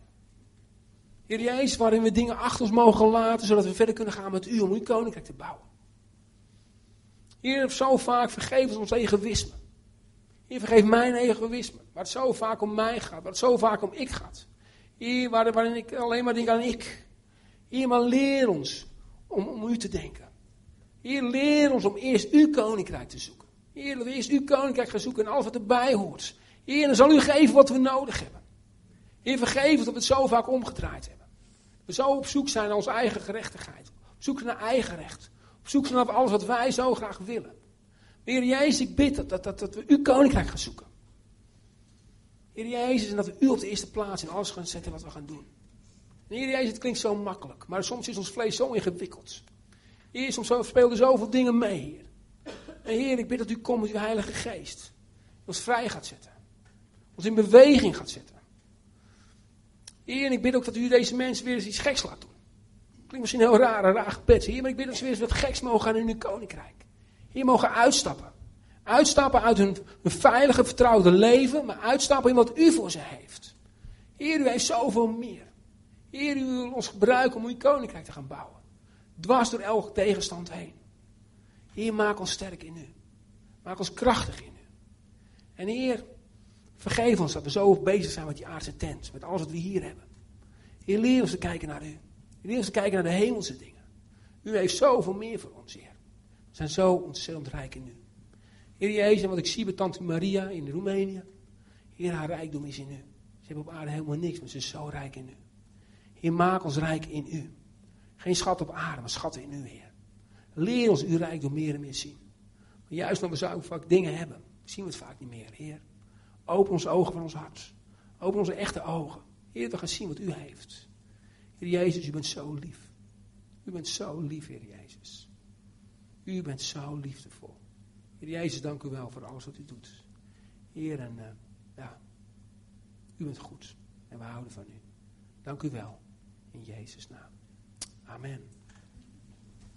Heer Jezus, waarin we dingen achter ons mogen laten, zodat we verder kunnen gaan met u om uw koninkrijk te bouwen. Heer, zo vaak vergeef ons egoïsme. Heer, vergeef mijn egoïsme. Waar het zo vaak om mij gaat, waar het zo vaak om ik gaat. Heer, waarin ik alleen maar denk aan ik. Heer, maar leer ons om, om u te denken. Heer, leer ons om eerst uw koninkrijk te zoeken. Heer, dat eerst uw koninkrijk gaan zoeken en alles wat erbij hoort. Heer, dan zal u geven wat we nodig hebben. Heer, vergeef dat we het zo vaak omgedraaid hebben. We zo op zoek zijn naar onze eigen gerechtigheid. Op zoek naar eigen recht. Op zoek naar alles wat wij zo graag willen. Heer Jezus, ik bid dat, dat, dat, we uw koninkrijk gaan zoeken. Heer Jezus, en dat we u op de eerste plaats in alles gaan zetten wat we gaan doen. En Heer Jezus, het klinkt zo makkelijk, maar soms is ons vlees zo ingewikkeld. Heer, soms speelden zoveel dingen mee, Heer. En Heer, ik bid dat u komt met uw Heilige Geest. Ons vrij gaat zetten. Ons in beweging gaat zetten. Heer, en ik bid ook dat u deze mensen weer eens iets geks laat doen. Klinkt misschien heel raar, een raar gebed. Heer, maar ik bid dat ze weer eens wat geks mogen gaan in uw koninkrijk. Hier mogen uitstappen. Uitstappen uit hun, hun veilige, vertrouwde leven, maar uitstappen in wat u voor ze heeft. Heer, u heeft zoveel meer. Heer, u wil ons gebruiken om uw koninkrijk te gaan bouwen. Dwars door elke tegenstand heen. Heer, maak ons sterk in u. Maak ons krachtig in u. En Heer, vergeef ons dat we zo bezig zijn met die aardse tent. Met alles wat we hier hebben. Heer, leer ons te kijken naar u. Leer ons te kijken naar de hemelse dingen. U heeft zoveel meer voor ons, Heer. We zijn zo ontzettend rijk in u. Heer Jezus, wat ik zie bij Tante Maria in Roemenië. Heer, haar rijkdom is in u. Ze hebben op aarde helemaal niks, maar ze is zo rijk in u. Heer, maak ons rijk in u. Geen schat op aarde, maar schatten in u, Heer. Leer ons uw rijkdom meer en meer zien. Juist omdat we zo vaak dingen hebben, zien we het vaak niet meer, Heer. Open onze ogen van ons hart. Open onze echte ogen. Heer, we gaan zien wat u heeft. Heer Jezus, u bent zo lief. U bent zo lief, Heer Jezus. U bent zo liefdevol. Heer Jezus, dank u wel voor alles wat u doet. Heer, en uh, ja, u bent goed. En we houden van u. Dank u wel. In Jezus' naam. Amen.